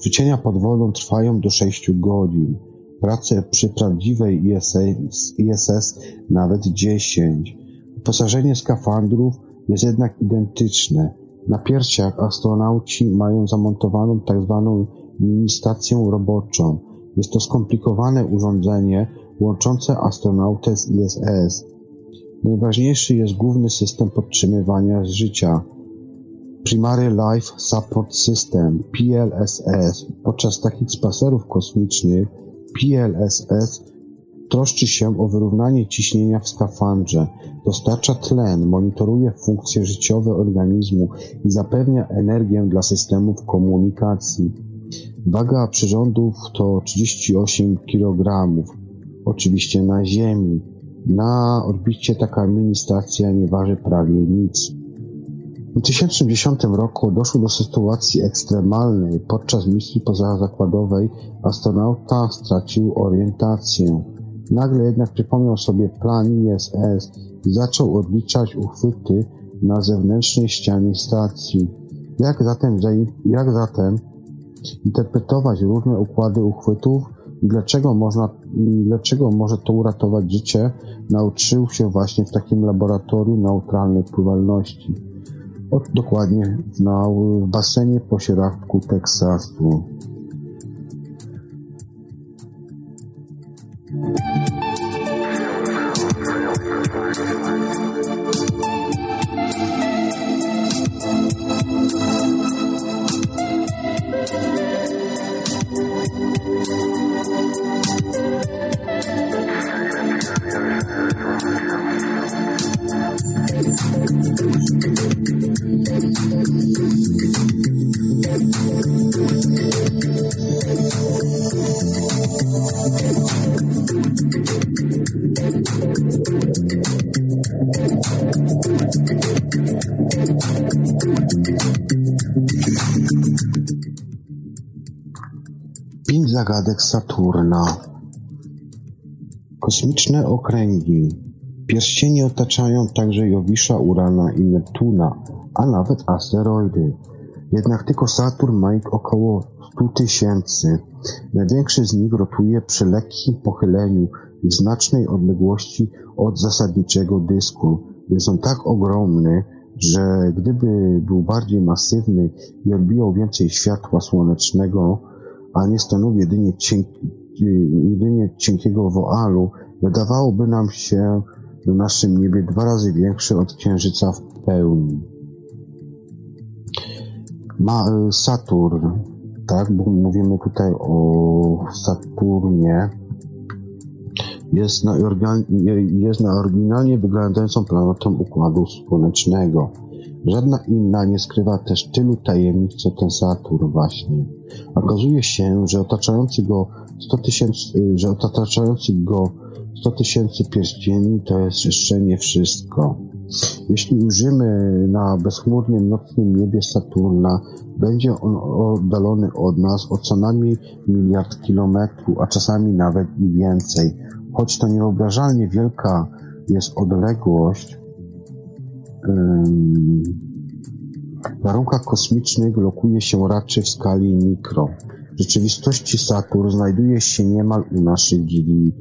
Ćwiczenia pod wodą trwają do 6 godzin. Prace przy prawdziwej ISS, ISS nawet 10. Wyposażenie skafandrów jest jednak identyczne. Na piersiach astronauci mają zamontowaną tzw. Tak stację roboczą. Jest to skomplikowane urządzenie łączące astronautę z ISS. Najważniejszy jest główny system podtrzymywania życia. Primary Life Support System PLSS. Podczas takich spacerów kosmicznych PLSS troszczy się o wyrównanie ciśnienia w skafandrze, dostarcza tlen, monitoruje funkcje życiowe organizmu i zapewnia energię dla systemów komunikacji. Waga przyrządów to 38 kg, oczywiście na Ziemi. Na orbicie taka mini stacja nie waży prawie nic. W 2010 roku doszło do sytuacji ekstremalnej. Podczas misji pozazakładowej astronauta stracił orientację. Nagle jednak przypomniał sobie plan ISS i zaczął odliczać uchwyty na zewnętrznej ścianie stacji. Jak zatem, jak zatem interpretować różne układy uchwytów i dlaczego, można, dlaczego może to uratować życie, nauczył się właśnie w takim laboratorium neutralnej pływalności. O, dokładnie na, w basenie po środku Teksasu. Zagadek Saturna Kosmiczne okręgi Pierścienie otaczają także Jowisza, Urana i Neptuna, a nawet asteroidy. Jednak tylko Saturn ma ich około 100 tysięcy. Największy z nich rotuje przy lekkim pochyleniu i znacznej odległości od zasadniczego dysku. Jest on tak ogromny, że gdyby był bardziej masywny i odbijał więcej światła słonecznego, a nie stanowił jedynie, cienki, jedynie cienkiego woalu, wydawałoby nam się na naszym niebie dwa razy większy od Księżyca w pełni. Ma Saturn, tak, bo mówimy tutaj o Saturnie, jest na, jest na oryginalnie wyglądającą planetą Układu Słonecznego. Żadna inna nie skrywa też tylu tajemnic, co ten Saturn właśnie. Okazuje się, że otaczający go 100 tysięcy, że otaczający go 100 tysięcy pierścieni to jest jeszcze nie wszystko. Jeśli ujrzymy na bezchmurnym nocnym niebie Saturna, będzie on oddalony od nas o co najmniej miliard kilometrów, a czasami nawet i więcej. Choć to niewyobrażalnie wielka jest odległość, warunkach kosmicznych lokuje się raczej w skali mikro. W rzeczywistości Saturn znajduje się niemal u naszych drzwi.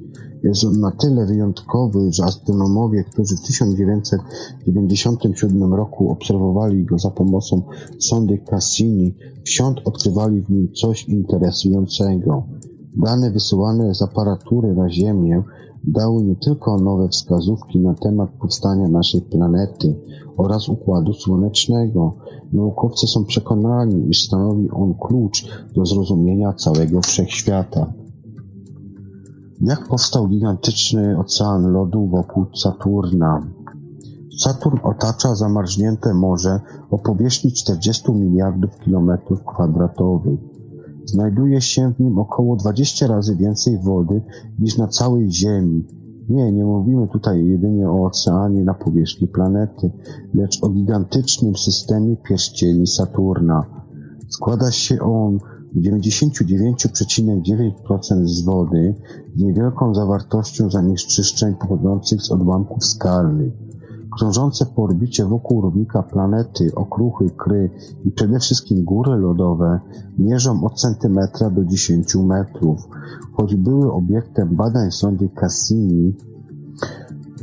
Jest on na tyle wyjątkowy, że astronomowie, którzy w 1997 roku obserwowali go za pomocą sondy Cassini, wsiąd odkrywali w nim coś interesującego. Dane wysyłane z aparatury na Ziemię dały nie tylko nowe wskazówki na temat powstania naszej planety oraz Układu Słonecznego. Naukowcy są przekonani, iż stanowi on klucz do zrozumienia całego wszechświata. Jak powstał gigantyczny ocean lodu wokół Saturna? Saturn otacza zamarznięte morze o powierzchni 40 miliardów kilometrów kwadratowych. Znajduje się w nim około 20 razy więcej wody niż na całej Ziemi. Nie, nie mówimy tutaj jedynie o oceanie na powierzchni planety, lecz o gigantycznym systemie pierścieni Saturna. Składa się on 99,9% z wody z niewielką zawartością zanieczyszczeń pochodzących z odłamków skalnych. Krążące po orbicie wokół równika planety okruchy, kry i przede wszystkim góry lodowe mierzą od centymetra do 10 metrów. Choć były obiektem badań sondy Cassini,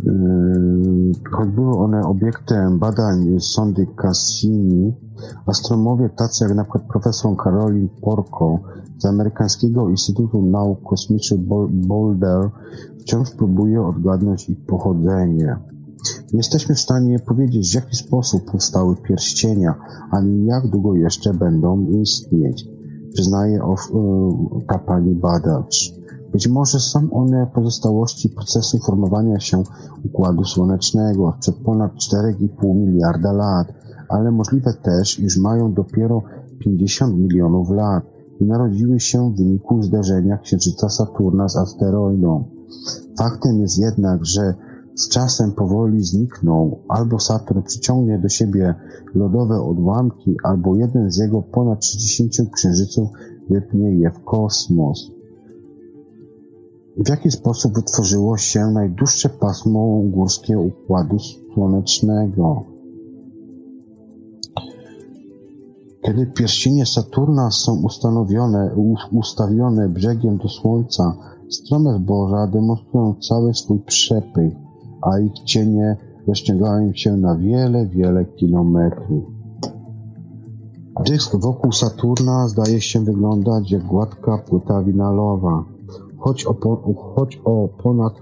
yy, choć były one obiektem badań sondy Cassini, astronomowie tacy jak przykład profesor Caroline Porco z Amerykańskiego Instytutu Nauk Kosmicznych Boulder wciąż próbuje odgadnąć ich pochodzenie. Jesteśmy w stanie powiedzieć, w jaki sposób powstały pierścienia, ani jak długo jeszcze będą istnieć, przyznaje o, y, pani badacz. Być może są one pozostałości procesu formowania się Układu Słonecznego sprzed ponad 4,5 miliarda lat, ale możliwe też, iż mają dopiero 50 milionów lat i narodziły się w wyniku zderzenia Księżyca Saturna z asteroidą. Faktem jest jednak, że z czasem powoli znikną, albo Saturn przyciągnie do siebie lodowe odłamki, albo jeden z jego ponad 60 księżyców wypnie je w kosmos. W jaki sposób wytworzyło się najdłuższe pasmo górskie Układu Słonecznego? Kiedy pierścienie Saturna są ustanowione, ustawione brzegiem do Słońca, strome zboża demonstrują cały swój przepych, a ich cienie rozciągają się na wiele, wiele kilometrów. Dysk wokół Saturna zdaje się wyglądać jak gładka płyta winalowa. Choć o, choć o ponad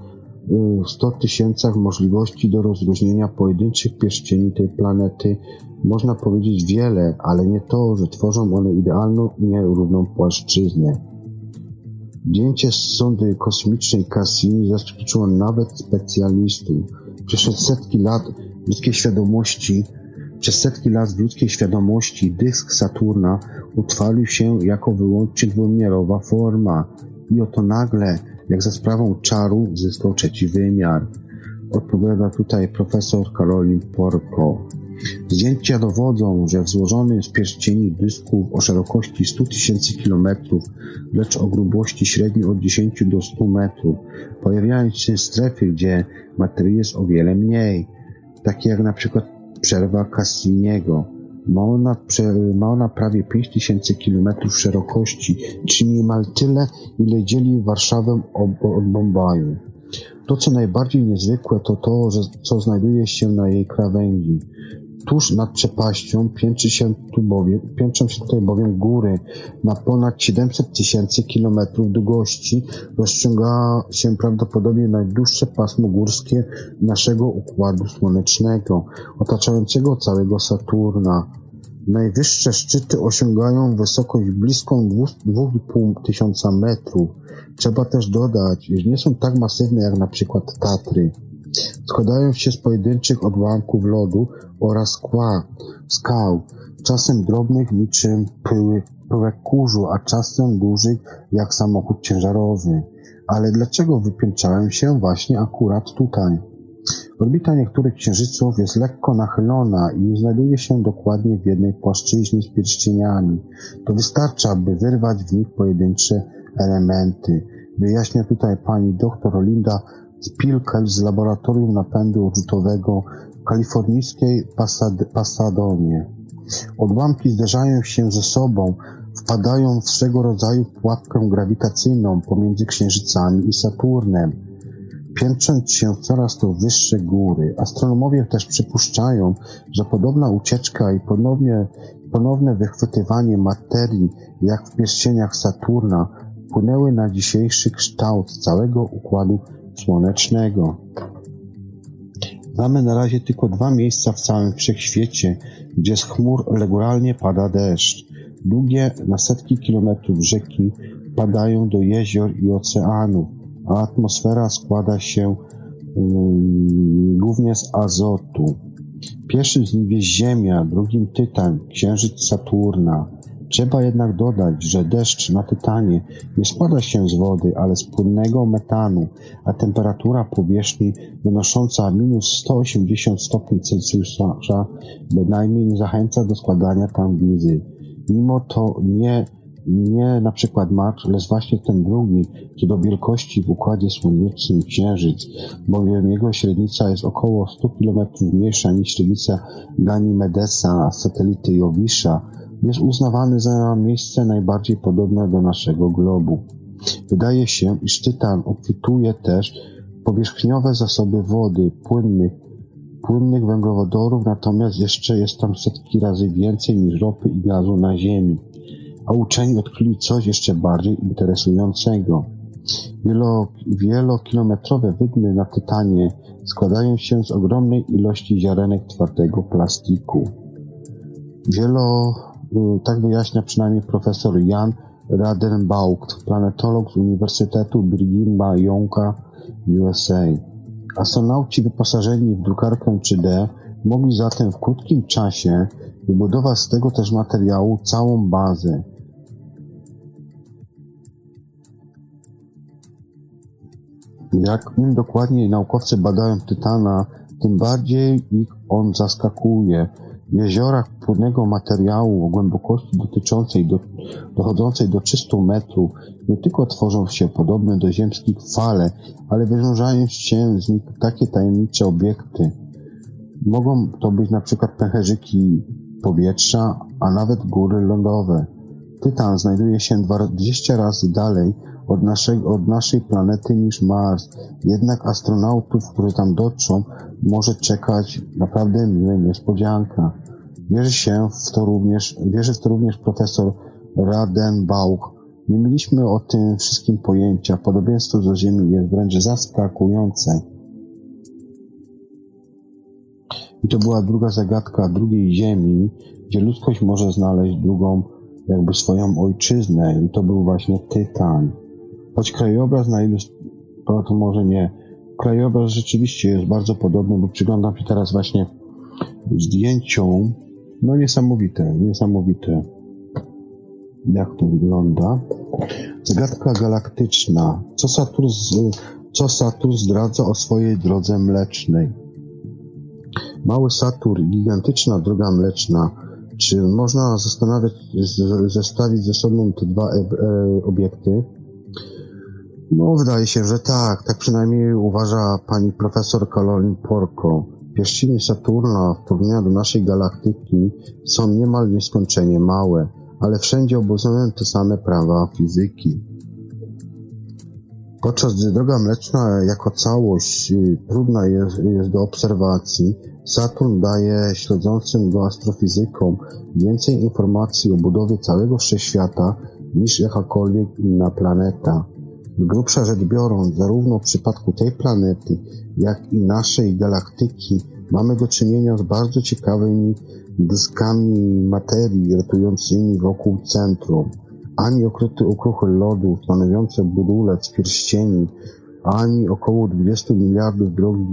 100 y, tysięcach możliwości do rozróżnienia pojedynczych pierścieni tej planety, można powiedzieć wiele, ale nie to, że tworzą one idealną nierówną płaszczyznę. Zdjęcie z sondy kosmicznej Cassini zaskoczyło nawet specjalistów. Przez setki lat ludzkiej świadomości, przez setki lat ludzkiej świadomości dysk Saturna utrwalił się jako wyłącznie dwuwymiarowa forma i oto nagle, jak za sprawą czaru, zyskał trzeci wymiar. Odpowiada tutaj profesor Karolin Porko. Zdjęcia dowodzą, że w złożonym z pierścieni dysku o szerokości 100 tysięcy kilometrów, lecz o grubości średniej od 10 do 100 metrów, pojawiają się strefy, gdzie materii jest o wiele mniej, takie jak na przykład przerwa Cassiniego. Ma ona, ma ona prawie 5000 kilometrów szerokości, czyli niemal tyle, ile dzieli Warszawę od Bombaju. To, co najbardziej niezwykłe, to to, że, co znajduje się na jej krawędzi. Tuż nad przepaścią piętrzy się tu bowiem, piętrzą się tutaj bowiem góry na ponad 700 tysięcy kilometrów długości. Rozciąga się prawdopodobnie najdłuższe pasmo górskie naszego Układu Słonecznego, otaczającego całego Saturna. Najwyższe szczyty osiągają wysokość bliską 2,5 tysiąca metrów. Trzeba też dodać, że nie są tak masywne jak na przykład Tatry. Składają się z pojedynczych odłamków lodu oraz skał, czasem drobnych niczym pyły, pyłek kurzu, a czasem dużych jak samochód ciężarowy. Ale dlaczego wypiętrzają się właśnie akurat tutaj? Orbita niektórych księżyców jest lekko nachylona i znajduje się dokładnie w jednej płaszczyźnie z pierścieniami. To wystarcza, by wyrwać w nich pojedyncze elementy. Wyjaśnia tutaj pani dr Linda Spilkel z Laboratorium Napędu Odrzutowego w kalifornijskiej Pasad Pasadonie. Odłamki zderzają się ze sobą, wpadają w swego rodzaju pułapkę grawitacyjną pomiędzy Księżycami i Saturnem, piętrząc się w coraz to wyższe góry. Astronomowie też przypuszczają, że podobna ucieczka i ponownie, ponowne wychwytywanie materii, jak w pierścieniach Saturna, wpłynęły na dzisiejszy kształt całego Układu Słonecznego. Mamy na razie tylko dwa miejsca w całym wszechświecie, gdzie z chmur regularnie pada deszcz. Długie na setki kilometrów rzeki padają do jezior i oceanów, a atmosfera składa się um, głównie z azotu. Pierwszym z nich jest Ziemia, drugim Tytan, Księżyc Saturna, Trzeba jednak dodać, że deszcz na Tytanie nie składa się z wody, ale z płynnego metanu, a temperatura powierzchni wynosząca minus 180 stopni Celsjusza bynajmniej nie zachęca do składania tam wizy. Mimo to nie nie na przykład Mars, lecz właśnie ten drugi, co do wielkości w Układzie Słonecznym Księżyc, bowiem jego średnica jest około 100 km mniejsza niż średnica Ganymedesa, satelity Jowisza, jest uznawany za miejsce najbardziej podobne do naszego globu. Wydaje się, iż Tytan obfituje też powierzchniowe zasoby wody, płynnych, płynnych węglowodorów, natomiast jeszcze jest tam setki razy więcej niż ropy i gazu na Ziemi. A uczeni odkryli coś jeszcze bardziej interesującego. Wielo, wielokilometrowe wydmy na Tytanie składają się z ogromnej ilości ziarenek twardego plastiku. Wielo, tak wyjaśnia przynajmniej profesor Jan Radenbaucht, planetolog z Uniwersytetu Brighama Younga USA. Astronauci wyposażeni w drukarkę 3D mogli zatem w krótkim czasie wybudować z tego też materiału całą bazę. Jak im dokładniej naukowcy badają Tytana, tym bardziej ich on zaskakuje. Jeziorach płynnego materiału o głębokości dotyczącej do, dochodzącej do 300 metrów nie tylko tworzą się podobne do ziemskich fale, ale wyrządzają się z nich takie tajemnicze obiekty. Mogą to być na przykład pęcherzyki powietrza, a nawet góry lądowe. Tytan znajduje się 20 razy dalej od, naszego, od naszej planety niż Mars. Jednak astronautów, którzy tam dotrzą, może czekać naprawdę miła niespodzianka. Wierzy się w to również, wierzy w to również profesor Radenbauch. Nie mieliśmy o tym wszystkim pojęcia. Podobieństwo do Ziemi jest wręcz zaskakujące. I to była druga zagadka drugiej Ziemi, gdzie ludzkość może znaleźć drugą, jakby swoją ojczyznę. I to był właśnie Tytan. Choć krajobraz na ilu, to, to może nie. Krajobraz rzeczywiście jest bardzo podobny, bo przyglądam się teraz właśnie zdjęciom. No niesamowite, niesamowite. Jak to wygląda? Zagadka galaktyczna. Co Saturn, co Saturn zdradza o swojej drodze mlecznej? Mały Saturn, gigantyczna droga mleczna. Czy można zastanawiać, zestawić ze sobą te dwa e, e, obiekty? No, wydaje się, że tak. Tak przynajmniej uważa pani profesor Caroline Porco. Pierścienie Saturna w porównaniu do naszej galaktyki są niemal nieskończenie małe, ale wszędzie obowiązują te same prawa fizyki. Podczas gdy droga mleczna jako całość y, trudna jest, jest do obserwacji, Saturn daje śledzącym go astrofizykom więcej informacji o budowie całego wszechświata niż jakakolwiek inna planeta. Grubsza rzecz biorąc, zarówno w przypadku tej planety, jak i naszej galaktyki mamy do czynienia z bardzo ciekawymi dyskami materii rotującymi wokół centrum. Ani okryte okruchy lodu stanowiące budulec pierścieni, ani około 20 miliardów drogi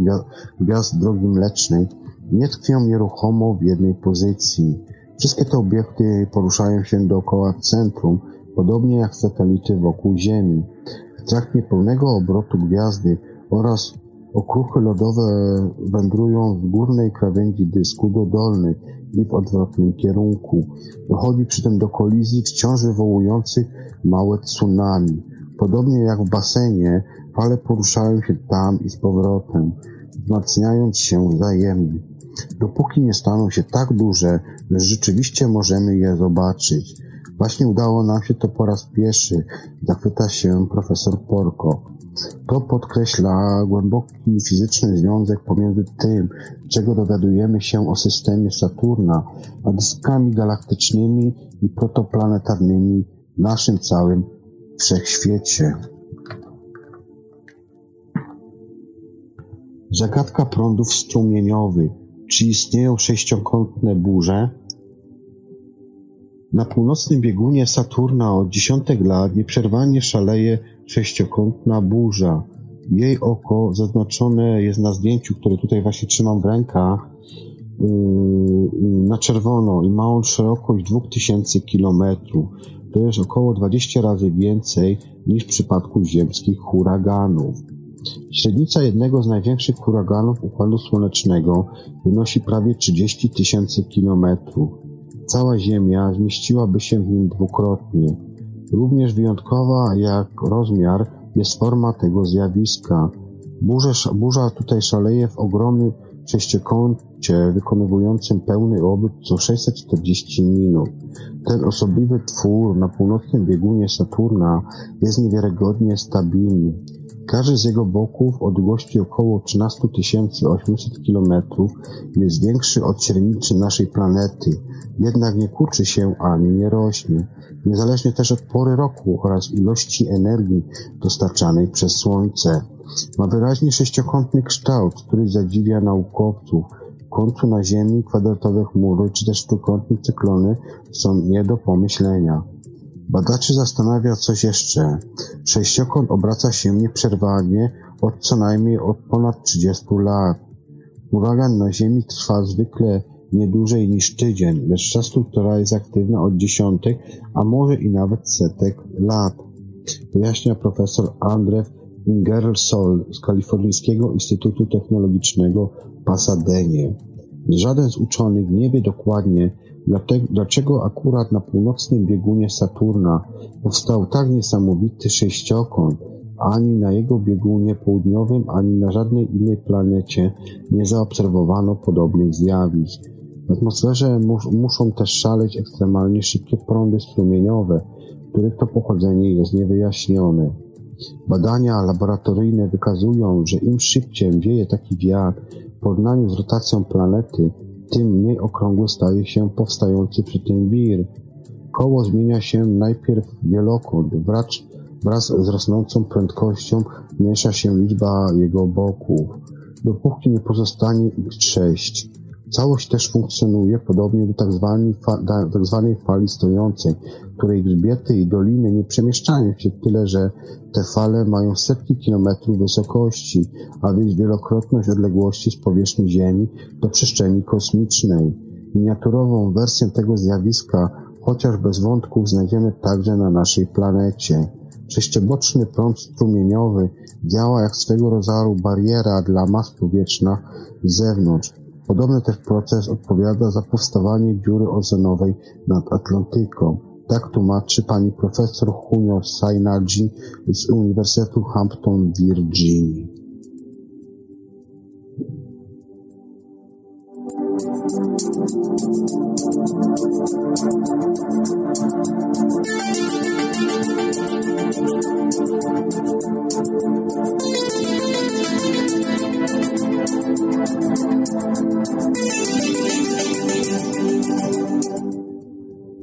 gwiazd drogi mlecznej nie tkwią nieruchomo w jednej pozycji. Wszystkie te obiekty poruszają się dookoła centrum, podobnie jak satelity wokół Ziemi. W trakcie pełnego obrotu gwiazdy oraz okruchy lodowe wędrują z górnej krawędzi dysku do dolnej i w odwrotnym kierunku. Dochodzi przy tym do kolizji wciąż wywołujących małe tsunami. Podobnie jak w basenie, fale poruszają się tam i z powrotem, wzmacniając się wzajemnie. Dopóki nie staną się tak duże, że rzeczywiście możemy je zobaczyć. Właśnie udało nam się to po raz pierwszy, zachwyta się profesor Porko. To podkreśla głęboki fizyczny związek pomiędzy tym, czego dowiadujemy się o systemie Saturna, a dyskami galaktycznymi i protoplanetarnymi w naszym całym wszechświecie. Zagadka prądów strumieniowych. Czy istnieją sześciokątne burze? Na północnym biegunie Saturna od dziesiątek lat nieprzerwanie szaleje sześciokątna burza. Jej oko zaznaczone jest na zdjęciu, które tutaj właśnie trzymam w rękach, yy, na czerwono i ma on szerokość 2000 kilometrów. To jest około 20 razy więcej niż w przypadku ziemskich huraganów. Średnica jednego z największych huraganów Układu Słonecznego wynosi prawie 30 tysięcy kilometrów. Cała Ziemia zmieściłaby się w nim dwukrotnie. Również wyjątkowa jak rozmiar jest forma tego zjawiska. Burza, burza tutaj szaleje w ogromnym sześciokącie wykonującym pełny obrót co 640 minut. Ten osobliwy twór na północnym biegunie Saturna jest niewiarygodnie stabilny. Każdy z jego boków o długości około 13 800 km jest większy od średnicy naszej planety, jednak nie kurczy się ani nie rośnie, niezależnie też od pory roku oraz ilości energii dostarczanej przez Słońce. Ma wyraźnie sześciokątny kształt, który zadziwia naukowców. W końcu na Ziemi kwadratowe chmury czy też trójkątne cyklony są nie do pomyślenia. Badaczy zastanawia coś jeszcze. Sześciokąt obraca się nieprzerwanie od co najmniej od ponad 30 lat. Huragan na Ziemi trwa zwykle nie dłużej niż tydzień, lecz czas która jest aktywna od dziesiątek, a może i nawet setek lat. Wyjaśnia profesor Andrew Ingersoll z Kalifornijskiego Instytutu Technologicznego w Pasadenie. Żaden z uczonych nie wie dokładnie, dlaczego akurat na północnym biegunie Saturna powstał tak niesamowity sześciokąt, ani na jego biegunie południowym, ani na żadnej innej planecie nie zaobserwowano podobnych zjawisk. W atmosferze mus muszą też szaleć ekstremalnie szybkie prądy strumieniowe, których to pochodzenie jest niewyjaśnione. Badania laboratoryjne wykazują, że im szybciej wieje taki wiatr w porównaniu z rotacją planety, tym mniej okrągły staje się powstający przy tym wir. Koło zmienia się najpierw wielokąt, wracz Wraz z rosnącą prędkością zmniejsza się liczba jego boków, dopóki nie pozostanie ich sześć. Całość też funkcjonuje podobnie do. Tak, tak fali stojącej, której grzbiety i doliny nie przemieszczają się tyle, że te fale mają setki kilometrów wysokości, a więc wielokrotność odległości z powierzchni Ziemi do przestrzeni kosmicznej. Miniaturową wersję tego zjawiska, chociaż bez wątków, znajdziemy także na naszej planecie. Sześcioboczny prąd strumieniowy działa jak swego rodzaju bariera dla mas powietrzna z zewnątrz. Podobny proces odpowiada za powstawanie dziury ozonowej nad Atlantyką. Tak tłumaczy pani profesor Junio Sainadji z Uniwersytetu Hampton w Virginii.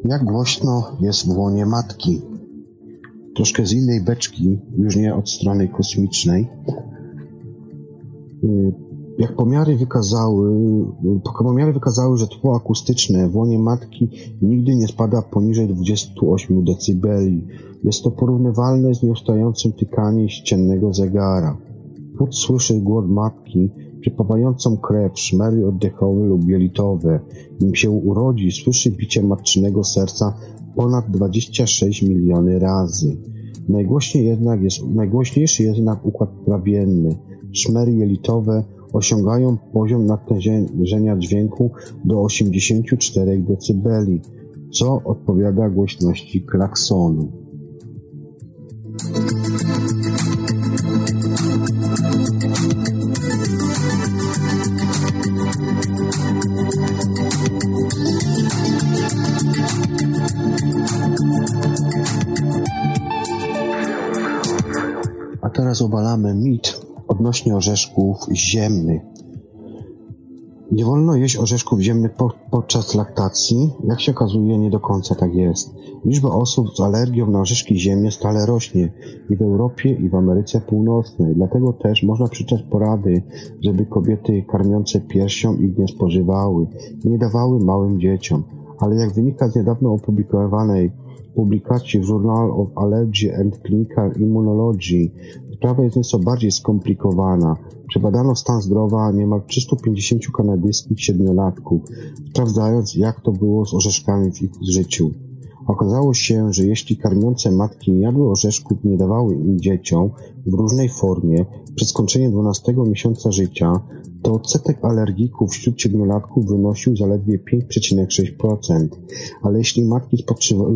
Jak głośno jest w łonie matki. Troszkę z innej beczki, już nie od strony kosmicznej. Y, jak pomiary wykazały, pomiary wykazały, że tło akustyczne w łonie matki nigdy nie spada poniżej 28 dB. Jest to porównywalne z nieustającym tykaniem ściennego zegara. Płód słyszy głos matki, przepływającą krew, szmery oddechowe lub jelitowe. Nim się urodzi, słyszy bicie matczynego serca ponad 26 miliony razy. Najgłośniej jednak jest, najgłośniejszy jest jednak układ trawienny. Szmery jelitowe osiągają poziom natężenia dźwięku do 84 dB, co odpowiada głośności klaksonu. Odnośnie orzeszków ziemnych. Nie wolno jeść orzeszków ziemnych po, podczas laktacji. Jak się okazuje, nie do końca tak jest. Liczba osób z alergią na orzeszki ziemne stale rośnie i w Europie, i w Ameryce Północnej. Dlatego też można przeczytać porady, żeby kobiety karmiące piersią ich nie spożywały, nie dawały małym dzieciom. Ale jak wynika z niedawno opublikowanej publikacji w Journal of Allergy and Clinical Immunology Sprawa jest nieco bardziej skomplikowana. Przebadano stan zdrowia niemal 350 kanadyjskich siedmiolatków, sprawdzając jak to było z orzeszkami w ich życiu. Okazało się, że jeśli karmiące matki nie jadły orzeszków, nie dawały im dzieciom w różnej formie przez skończenie 12 miesiąca życia, to odsetek alergików wśród siedmiolatków wynosił zaledwie 5,6%. Ale jeśli matki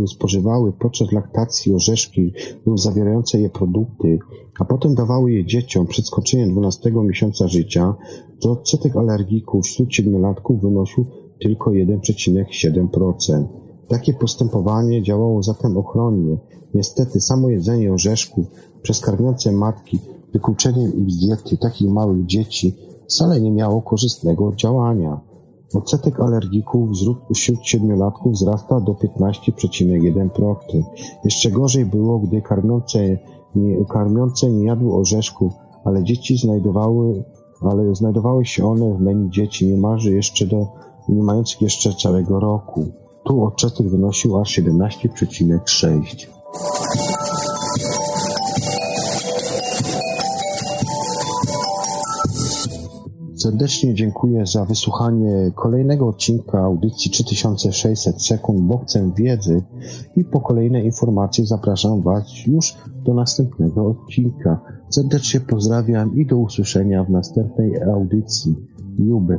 spożywały podczas laktacji orzeszki lub zawierające je produkty, a potem dawały je dzieciom przed skończeniem 12 miesiąca życia, to odsetek alergików wśród siedmiolatków wynosił tylko 1,7%. Takie postępowanie działało zatem ochronnie. Niestety samo jedzenie orzeszków przez karmiące matki wykluczeniem ich z diety takich małych dzieci wcale nie miało korzystnego działania. Odsetek alergików wśród siedmiolatków wzrasta do 15,1%. Jeszcze gorzej było, gdy karmiące nie, karmiące nie jadły orzeszków, ale dzieci znajdowały, ale znajdowały się one w menu dzieci niemalże jeszcze do, nie mających jeszcze całego roku. Tu odsetek wynosił aż 17,6. serdecznie dziękuję za wysłuchanie kolejnego odcinka audycji 3600 sekund bokcem wiedzy i po kolejne informacje zapraszam Was już do następnego odcinka. Serdecznie pozdrawiam i do usłyszenia w następnej audycji. Juby.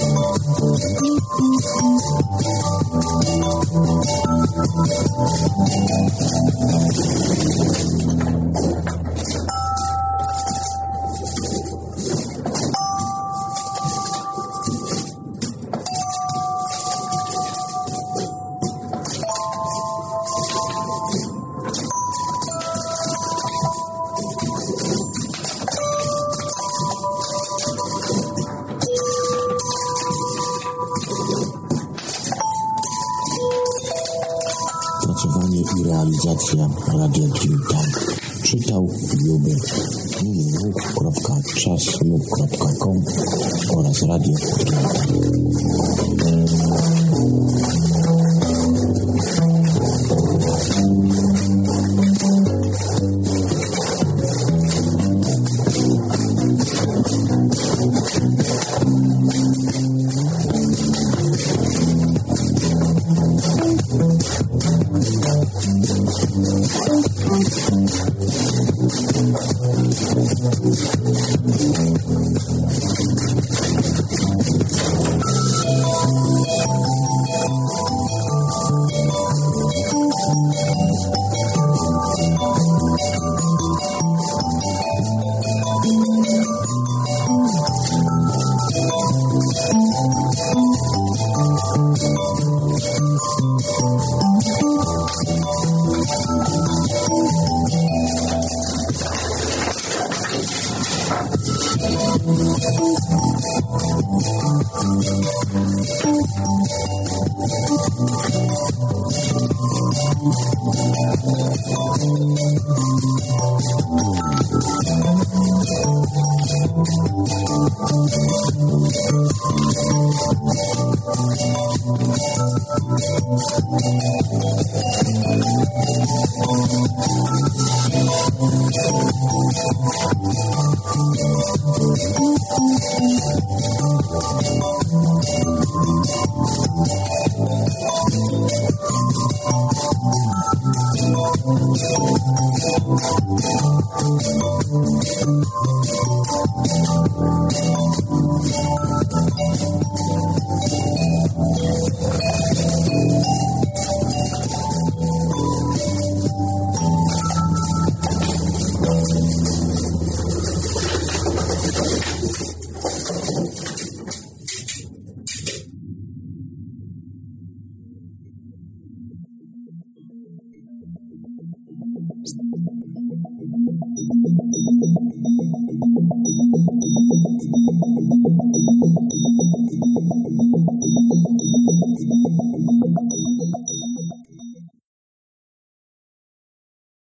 Thank you.